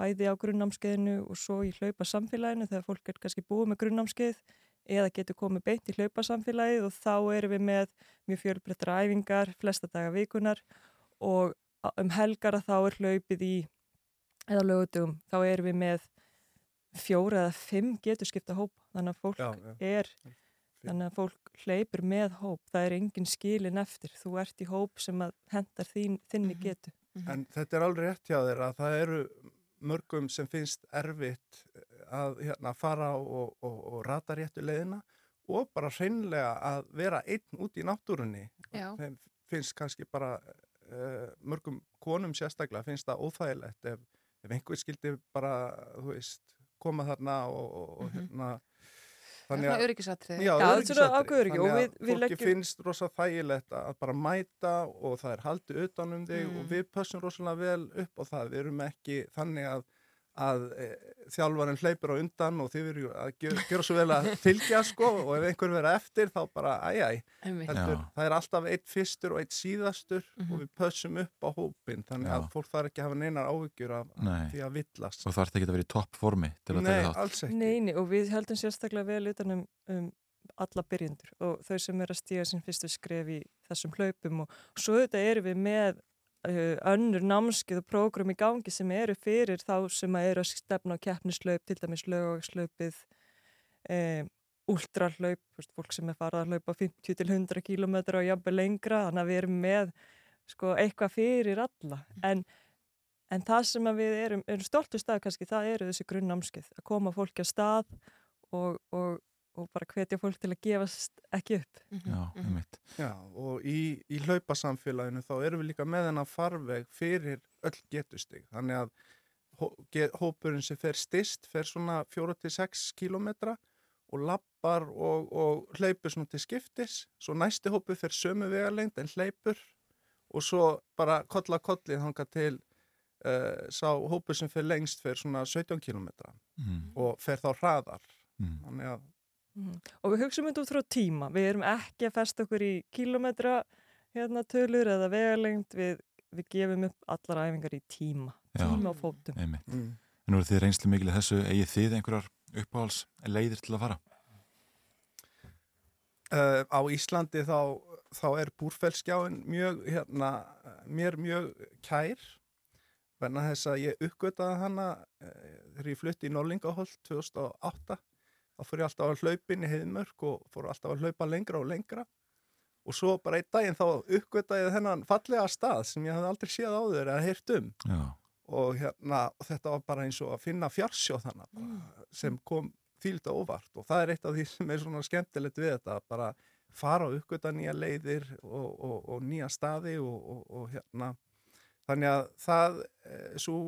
bæði á grunnámskeiðinu og svo í hlaupa samfélaginu þegar fólk er kannski búið með grunnámskeið eða getur komið beint í hlaupa samfélagið og þá erum við með mjög fjölbreyttra æfingar, flesta daga vikunar og um helgara þá er hlaupið í, eða lögutum, þá erum við með fjóra eða fimm getur skipta hóp, þannig að fólk já, já. er, þannig að fólk hleypur með hóp, það er engin skilin eftir, þú ert í hóp sem hendar þín, þinni getu. En þetta er alveg rétt hjá þér að það eru mörgum sem finnst erfitt eh, að hérna, fara og, og, og rata réttu leiðina og bara hreinlega að vera einn út í náttúrunni þeim finnst kannski bara uh, mörgum konum sérstaklega finnst það óþægilegt ef, ef einhver skildi bara, þú veist koma þarna og, og mm -hmm. hérna Þannig svona að- öryggisatriði. Já, Já, þetta er öryggisatriði. svona ákveð öryggi og Þannig að við- við fólki leggjum- finnst rosa þægilegt að bara mæta og það er haldið utanum þig Mm. og við pössum rosalega vel upp á það. Við erum ekki þannig að, að e, þjálfarinn hleypur á undan og þið eru að gera, gera svo vel að fylgja sko og ef einhver vera eftir þá bara æj, æj. Einmitt. Heldur, Já. það er alltaf eitt fyrstur og eitt síðastur Mhm. og við pössum upp á hópin þannig Já. að fólk þarf ekki að hafa neinar áhyggjur af, af Nei. því að villast. Og það ert ekki að vera í toppformi til að Nei, taka þátt. alls ekki. Neini, og við heldum sérstaklega vel utanum um alla byrjendur og þau sem er að stíga sín fyrstu skref í þessum hlaupum og svo þetta erum við með önnur námskið og prógram í gangi sem eru fyrir þá sem að eru að stefna á keppnislaup, til dæmis lögagslaupið, um, últralaup, fólk sem er farað að hlaupa 50 til 100 km og jafnveg lengra, þannig að við erum með sko, eitthvað fyrir alla. En, en það sem að við erum, erum stoltust af kannski, það eru þessi grunnnámskið, að koma fólki á stað og, og, og bara hvetja fólk til að gefast ekki upp. Já, einmitt. Já, og í, í hlaupasamfélaginu þá erum við líka með hennar farveg fyrir öll getustig. Þannig að hó, ge, hópurinn sem fer stist fer svona 4-6 kilometra og lappar og, og hleypur svona til skiptis. Svo næsti hópur fer sömu vegalengd en hleypur og svo bara kolla kollið hanga til uh, sá hópur sem fer lengst fer svona 17 kilometra Mm. og fer þá hraðar. Mm. Þannig að Mhm. Og við hugsaum þetta út frá tíma. Við erum ekki að festa okkur í kilometra hérna, tölur eða vegalengd. Við, við gefum upp allar æfingar í tíma. Já. Tíma á fótum. Mm. En nú eru þið reynslu mikil í þessu, eigið þið einhverjar uppáhals leiðir til að fara? Uh, á Íslandi þá, þá er búrfellskjáin mjög, hérna, mér mjög kær verna þess að ég uppgötaði hana uh, þegar ég flutti í Norlingaholt 2008 þá fór ég alltaf að hlaupin í heiðmörk og fór alltaf að hlaupa lengra og lengra. Og svo bara einn daginn þá uppgötaði ég þennan fallega stað sem ég hafði aldrei séð áður eða heyrt um. Já. og, hérna, og þetta var bara eins og að finna fjarsjóð hana bara, sem kom þýlda óvart. Og það er eitt af því sem er svona skemmtilegt við þetta að bara fara og uppgöta nýja leiðir og, og, og nýja staði og, og hérna. Þannig að það eh, svo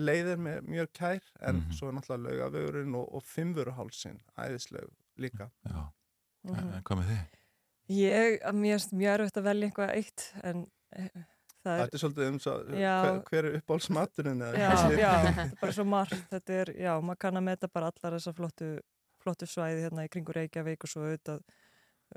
leiðir með mjög kær en Mhm. svo er náttúrulega laugavegurinn og, og fimmvöruhálsin æðislegu líka Já, Mhm. en, en hvað með þið? Ég, að mér er mjög erfitt að velja eitthvað eitt en eh, það er... Þetta er svolítið um svo, Já. hver, hver er uppáhaldsmaturinn eða Já, já, þetta er bara svo margt. Þetta er, já, maður kann að meta bara allar þessar flottu, flottu svæði hérna í kringur Reykjavík og svo auðvitað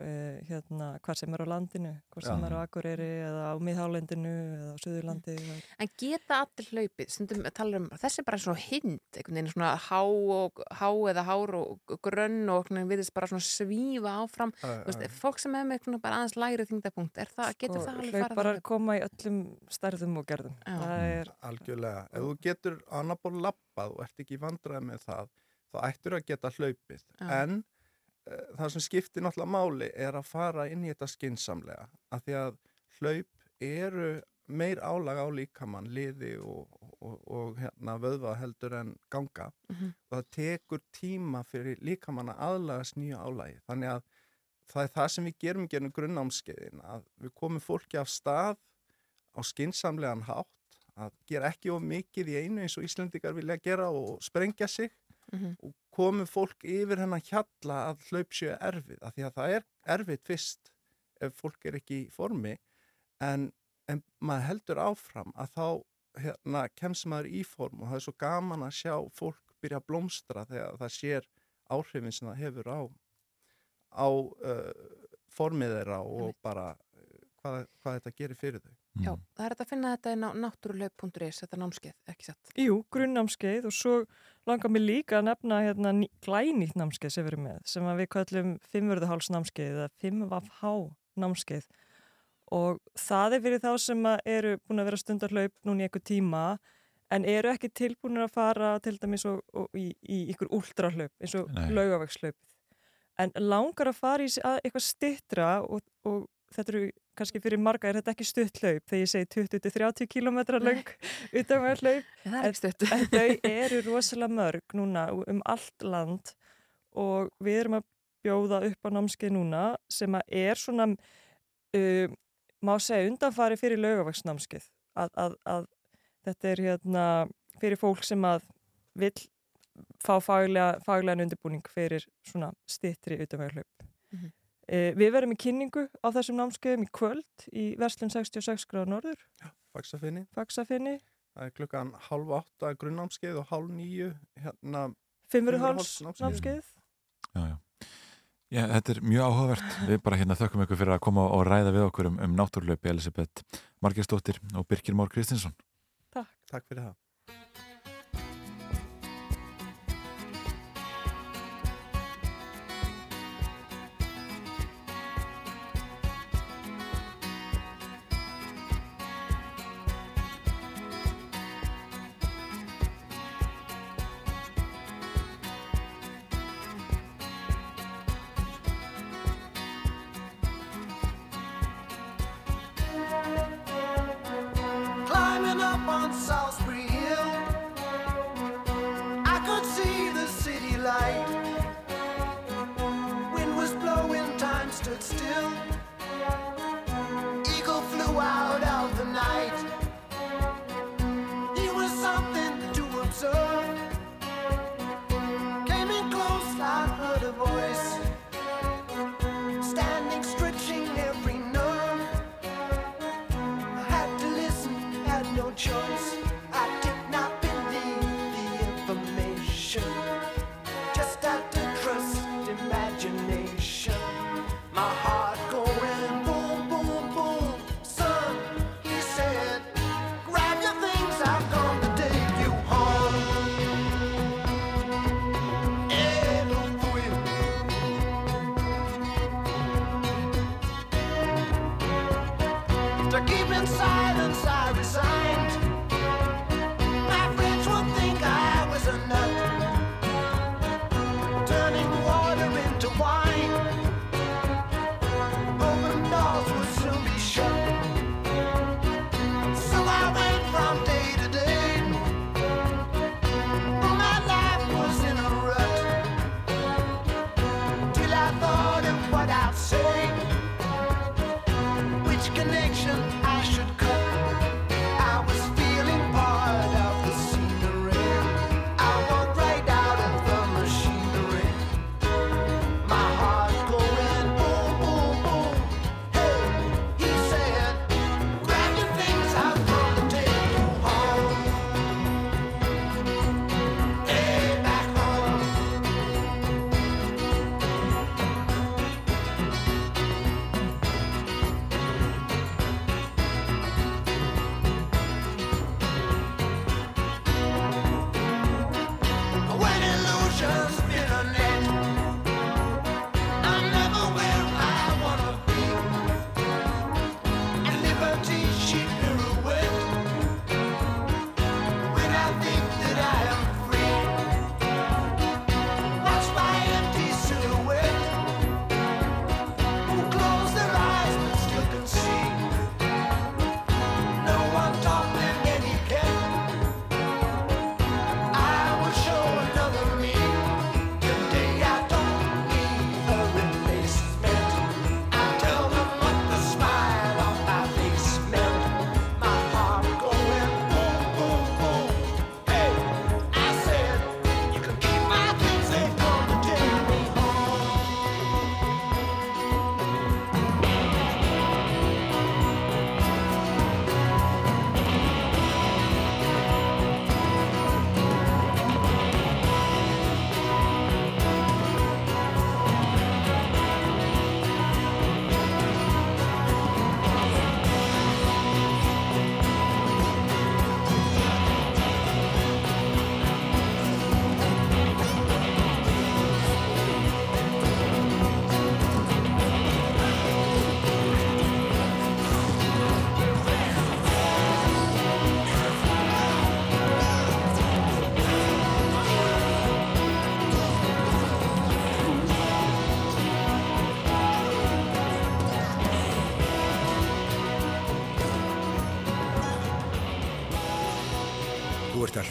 uh, hérna hvað sem er á landinu, hvað sem Já. er á Akureyri eða á miðhálendinu eða á Suðurlandi. Mm. En geta allir hlaupið, stundum talar um, þessi er bara svona hind, einhvern veginn svona há, og, há eða hár og grönn og einhvern veginn virðist bara svona svífa áfram. Þú veist, já. fólk sem er með svona bara aðeins læri þingdapunkt, er það, getur það alveg farið? Hlauparar koma í öllum stærðum og gerðum. Það er, Algjörlega. Ef þú getur annarból lappað og ert ekki vandræð með það, þá ættur að geta hlaupið. Já. En uh, það sem skiptir náttúrulega máli er að fara inn í þetta skinsamlega. Af því að hlaup eru meir álag á líkamann, liði og, og, og hérna, vöðva heldur en ganga. Mhm. Og það tekur tíma fyrir líkamann að aðlagast nýju álagi. Þannig að það er það sem við gerum gerum grunnámskeiðin, að við komum fólki af stað á skinsamlegan hátt að gera ekki of mikið í einu eins og Íslandikar vilja gera og sprengja sig Mhm. og komum fólk yfir hennar hjalla að hlaup séu erfið af því að það er erfið fyrst ef fólk er ekki í formi en, en maður heldur áfram að þá hérna, kemst maður í form og það er svo gaman að sjá fólk byrja að blómstra þegar það sér áhrifin sem það hefur á á uh, formið þeirra og bara uh, hvað, hvað þetta gerir fyrir þau Já, það er að finna þetta inn á náttúrulaup.is, þetta námskeið, ekki satt? jú, grunnnámskeið og svo langar mér líka að nefna hérna, ný- glænýtt námskeið sem við erum með, sem við kallum fimmvörðuháls námskeið eða 5VH námskeið og það er fyrir þá sem eru búin að vera stundar hlaup núna í einhver tíma en eru ekki tilbúin að fara til dæmis og, og í, í ykkur últrahlaup eins og Nei. laugavægslaupið en langar að fara í eitthvað stittra og, og þetta eru kannski fyrir marga er þetta ekki stutt hlaup? Þegar ég segi 20-30 km lang utanverð hlaup. En þau eru rosalega mörg núna um allt land og við erum að bjóða upp á námskeið núna sem að er svona um, má segja undanfari fyrir lögavaksnámskeið að, að, að þetta er hérna fyrir fólk sem að vil fá faglega, faglegan undirbúning fyrir svona stittri utanverð hlaup. Eh, við verðum í kynningu á þessum námskeiðum í kvöld í Vestlun 66 gráða norður. Já, Faxafinni. Faxafinni. Það er klukkan halv átta grunnámskeið og halv nýju hérna... Fimmurháls námskeið. Já, já. Já, þetta er mjög áhugavert. Við bara hérna þökkum ykkur fyrir að koma og ræða við okkur um, um náttúrlöpi Elisabeth Margersdóttir og Birkir Mór Kristinsson. Takk. Takk fyrir það.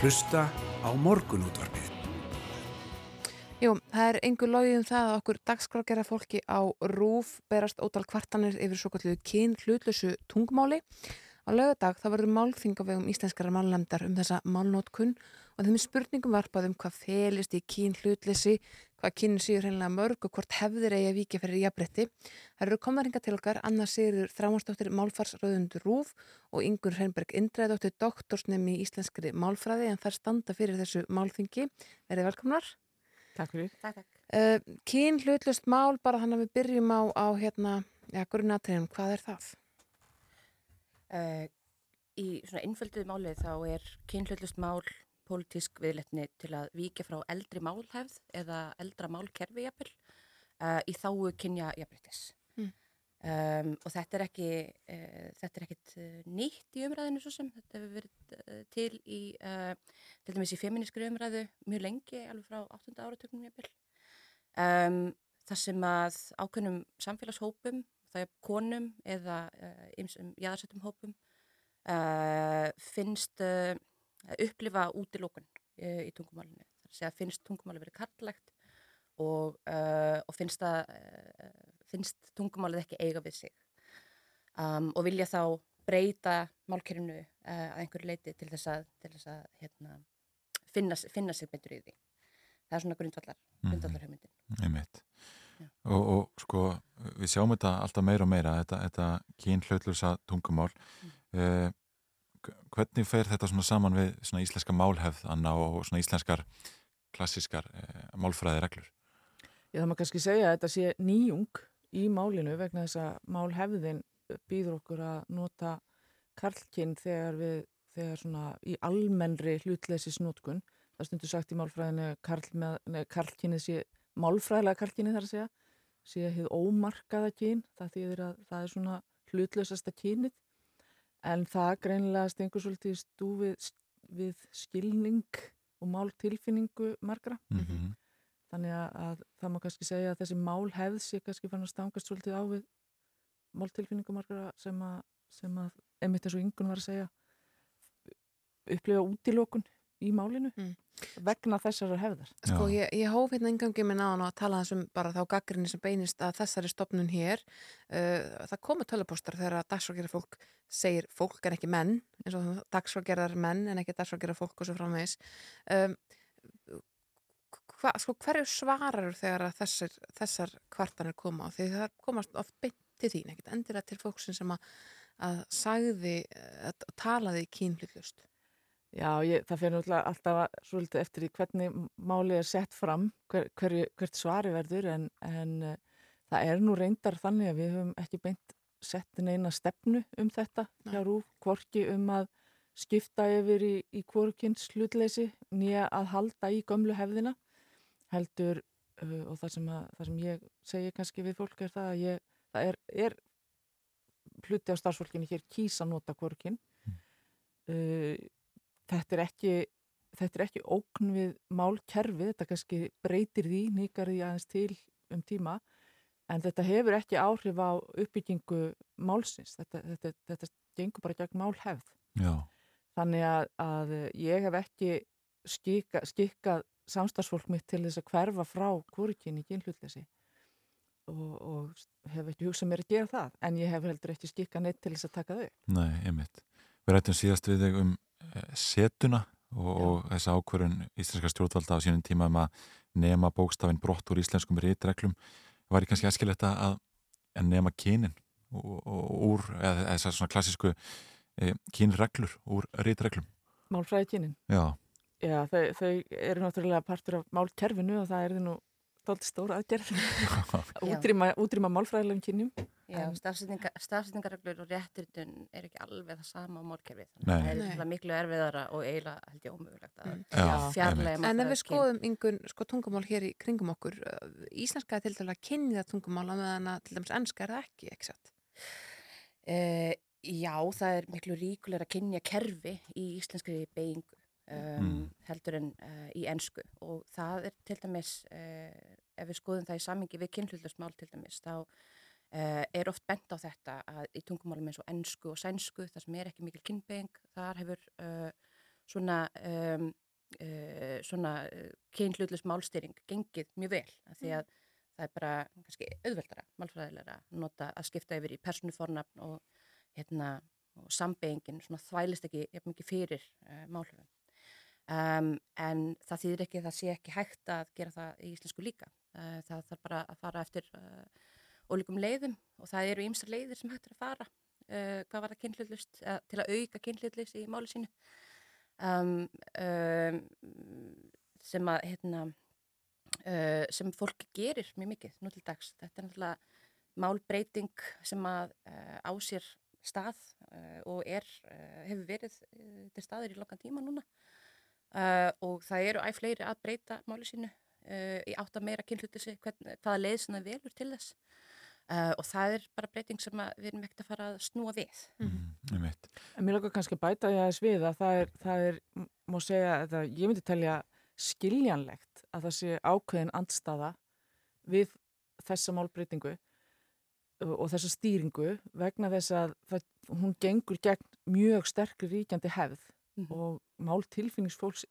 hlusta á morgunútvarpið. Jú, það er engur logið um það að okkur dagskrákera fólki á rúf berast ótal kvartanir yfir svo kallu kyn hlutlösu tungmáli. Á lögadag þá verður málþingavegum íslenskara mállandar um þessa málnótkunn og þeim spurningum varpaðum hvað felist í kyn hlutlösi hvað kín séu hreinlega mörg og hvort hefðir eigi að viki fyrir jafnbretti. Það eru komaringa til okkar, Anna Sigurður Þrámarsdóttir Málfarsröðundur Rúf og Ingur Hreinberg Indræðdóttir doktorsnemi í íslenskri málfræði en þar standa fyrir þessu málþingi. Verið velkomnar. Takk fyrir. Takk, takk. Uh, kín hlutlust mál, bara þannig að við byrjum á, á hérna, ja, grunnatriðum, hvað er það? Uh, í svona innfölduð málið þá er kynhlutlust mál pólitísk viðletni til að vika frá eldri málhefð eða eldra málkerfi jafnvel uh, í þáu kynja jafnbryttis. Mm. Um, og þetta er ekki uh, þetta er ekkit nýtt í umræðinu svo sem þetta hefur verið til í til dæmis í feminískri umræðu mjög lengi, alveg frá 8. áratöknum jafnvel. Um, það sem að ákveðnum samfélagshópum það er konum eða ymsum uh, jæðarsettum hópum uh, finnst uh, upplifa útilókun í tungumálinu. Það er að finnst tungumáli verið karlægt og, og finnst, að, finnst tungumálið ekki eiga við sig um, og vilja þá breyta málkerfinu að einhverju leiti til þess að, til þess að hérna, finna, finna sig betur í því. Það er svona grundvallar, grundvallar hugmyndin. Meit. Og, og sko við sjáum þetta alltaf meira og meira þetta, þetta kynhlautlösa tungumál mm. eh, hvernig fer þetta svona saman við svona íslenska málhefð Anna, og svona íslenskar klassiskar eh, málfræði reglur Já það má kannski segja að þetta sé nýjung í málinu vegna þess að málhefðin býður okkur að nota karlkinn þegar við þegar svona í almennri hlutleysi snótkun það stundur sagt í málfræðinu karlkinnið sé málfræðilega karlkinni þar að segja sé að hefur ómarkaða kyn það þýðir að það er svona hlutlausasta kynið en það greinilega stengur svolítið stú við, skilning og máltilfinningu margra mm -hmm. þannig að, að það má kannski segja að þessi mál hefð sé kannski fann að stangast svolítið á við máltilfinningu margra sem að, sem að emitt eins og yngun var að segja upplifa útilókun í málinu mm. vegna þessari hefðar. Sko ég, ég hóf hérna engangi minn á hann og að tala þessum bara þá gaggrinni sem beinist að þessari stopnun hér. Uh, það komu tölupostar þegar að dagsfólkjara fólk segir fólk en ekki menn eins og dagsfólkjarar menn en ekki dagsfólkjara fólk og svo framvegis. Um, hva, sko hverju svarar þegar að þessar, þessar kvartanir koma? Því það komast oft beint til þín ekkert endilega til fólksin sem að, að sagði, að talaði kínlillust Já, ég, það fyrir náttúrulega alltaf svolítið eftir í hvernig málið er sett fram, hver, hver, hvert svari verður en, en uh, það er nú reyndar þannig að við höfum ekki beint sett neina stefnu um þetta hjá Rúf, hvorki um að skipta yfir í, í hvorkins hlutleysi nýja að halda í gömlu hefðina. Heldur uh, og það sem, að, það sem ég segi kannski við fólk er það að ég, það er, er hluti á starfsfólkinni hér kýsa nota hvorkin mm. uh, þetta er ekki þetta er ekki ókn við málkerfi, þetta kannski breytir því, nýkar því aðeins til um tíma en þetta hefur ekki áhrif á uppbyggingu málsins, þetta, þetta, þetta gengur bara gegn málhefð Já. þannig að, að ég hef ekki skika, skikkað samstagsfólk mitt til þess að hverfa frá kvorkinni kynhlutleysi og, og hef ekki hugsað mér að gera það en ég hef heldur ekki skikkað neitt til þess að taka þau Nei, einmitt. Við rættum síðast við þig um setuna og, og þessa ákverðun íslenska stjórnvalda á sínum tíma um að nema bókstafinn brott úr íslenskum rítreglum var ég kannski aðskilja að nema kynin úr, eða þessar svona klassísku e, kynreglur úr rítreglum Málfræði kynin? Já Já, þau, þau eru náttúrulega partur af málkerfinu og það er því nú stórt stór aðgerð. Útrýma, útrýma málfræðilegum kynjum. Já, stafsendingarreglur og rétturinn er ekki alveg það sama á málkerfi þannig að það er miklu erfiðara og eiginlega held ég ómögulegt að mm. fjarlæga En ef við skoðum yngun sko, tungumál hér í kringum okkur Íslenska er til dæla að kynni það tungumál að meðan að til dæmis ennska er það ekki, ekki satt? Uh, já, það er miklu ríkulegur að kynja kerfi í íslenskri beigingu Um, mm. heldur en uh, í ennsku og það er til dæmis uh, ef við skoðum það í samingi við kynhlutusmál til dæmis þá uh, er oft bent á þetta að í tungumálum eins og ennsku og sænsku þar sem er ekki mikil kynbeng þar hefur svona um, svona kynhlutus málstýring gengið mjög vel af því að mm. það er bara kannski auðveldara, málfræðilega nota að skipta yfir í persónufornafn og hérna og sambeigingin svona þvælist ekki mikið fyrir uh, málhefum. Um, en það þýðir ekki að það sé ekki hægt að gera það í íslensku líka. Uh, það þarf bara að fara eftir uh, ólíkum leiðum og það eru ýmsar leiðir sem hægt er að fara uh, hvað var það kynhlutlust, til að auka kynhlutlust í máli sínu um, um, sem að hérna, sem fólk gerir mjög mikið nú til dags. Þetta er náttúrulega málbreyting sem að á sér stað uh, og er, uh, hefur verið uh, til staðir í langan tíma núna og það eru æg fleiri að breyta máli sínu í átt að meira kynhlutlisi, hvaða leið sem það velur til þess. Uh, og það er bara breyting sem við erum ekkert að fara að snúa við mm. Mm, en Mér lókar kannski bæta ég aðeins við að það er, það er má segja, að ég myndi telja skiljanlegt að það sé ákveðin andstaða við þessa málbreytingu og þessa stýringu vegna þess að það, hún gengur gegn mjög sterkri ríkjandi hefð mm -hmm. og mál tilfinningsfólks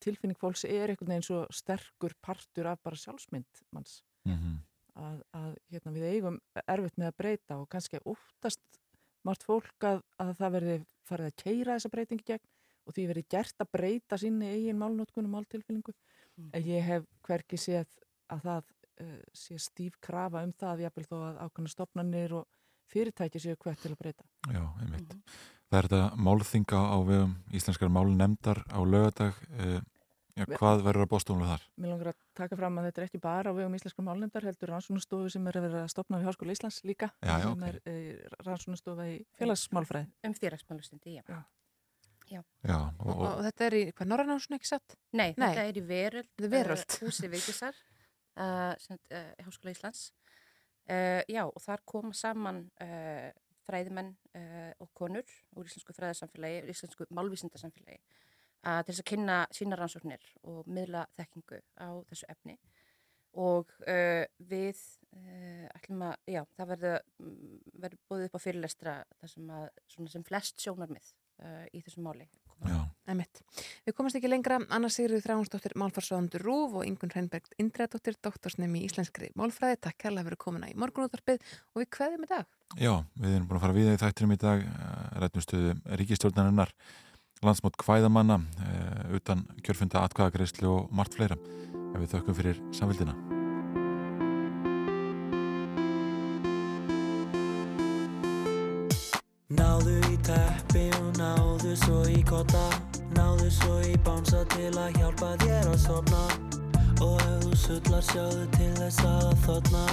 tilfinning fólks er einhvern veginn svo sterkur partur af bara sjálfsmynd manns mm -hmm að, að hérna, við eigum erfitt með að breyta og kannski óttast margt fólk að, að það verði farið að keira þessa breytingi gegn og því verði gert að breyta sinni eigin málnótkunum máltilfinningu mm. en ég hef hverki séð að það uh, sé stíf krafa um það jáfnvel þó að ákvæmna stopnarnir og fyrirtæki séu hvert til að breyta Já, einmitt. Mm. Það er þetta málþinga á vegum íslenskar málnemndar á lögadag uh, Já, hvað verður að bóstónu þar? Mér langar að taka fram að þetta er ekki bara á vegum íslensku málnefndar, heldur rannsónastofu sem er að vera að stopna við Háskóla Íslands líka já, já, sem okay. er e, rannsónastofa í félagsmálfræði Um félagsmálustundi, já Já, og, og, og þetta er í, hvað, Norrannásun ekki satt? Nei, Nei, þetta er í Veröld, veröld. Uh, húsi Vigdísar uh, uh, Háskóla Íslands uh, Já, og þar koma saman uh, fræðimenn uh, og konur úr íslensku fræðarsamfélagi, íslensku málvísindarsamfélagi að til þess að kynna sína rannsóknir og miðla þekkingu á þessu efni og uh, við uh, ætlum að, já, það verður verður búið upp á fyrirlestra þar sem að, svona sem flest sjónarmið uh, í þessum máli. Við komast ekki lengra, Anna Sigurður Þráhansdóttir Málfarsváðandur Rúf og Ingun Hreinberg Indræðdóttir, doktorsnemi í Íslenskri Málfræði. Takk kærlega fyrir komuna í morgunúttarpið og við kveðum í dag. Já, við erum búin að fara við í þættinum í dag rættumstöðu ríkistjórnarinnar landsmót hvæðamanna uh, utan kjörfunda atkvæðagreyslu og margt fleira. Við þökkum fyrir samvildina. Kotta Náðu svo í bánsa til að hjálpa þér að sopna Og ef þú sullar sjáðu til þess að þotna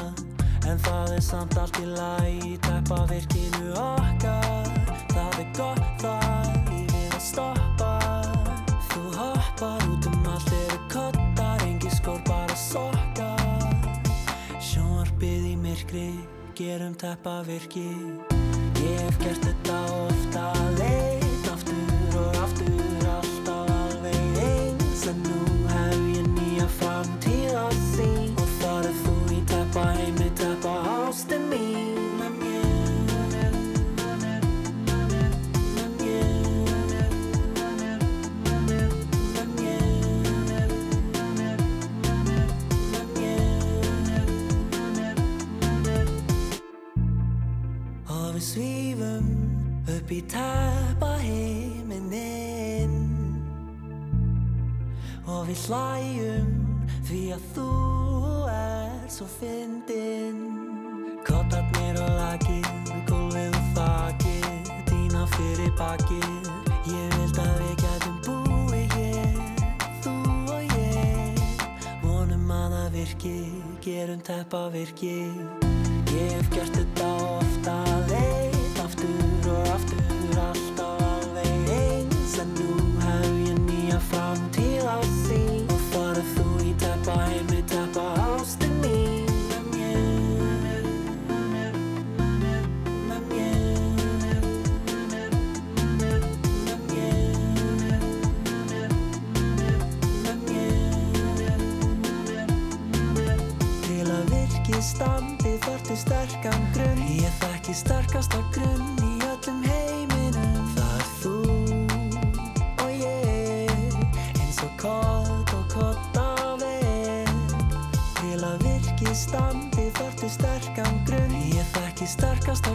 En það er samt allt í lagi, teppa virkinu okkar. Það er gott það að stoppa. Þú hoppar út um allt eru kottar, engi skór bara sokka Sjónvarpið í myrkri, gerum teppa virki Ég hef gert þetta ofta leit Aftur og aftur, alltaf alveg eins En nú hef ég nýja framtíð að sín Og þar er þú í teppa heimi, teppa ástinn mín við svífum upp í tæpa heiminin og við hlæjum því að þú er svo fyndin Kottarnir og lakið, gólfið og þakið dýna fyrir bakið. Ég vild að við gætum búið hér þú og ég. Vonum að það virki gerum tæpa virki ég hef gert þetta ofta leit virki standi þartu sterkan grunn. Ég þekki sterkasta grunn í öllum heiminum. Það er þú og ég eins og kott og kotta veg til að virki standi þartu sterkan grunn. Ég þekki sterkasta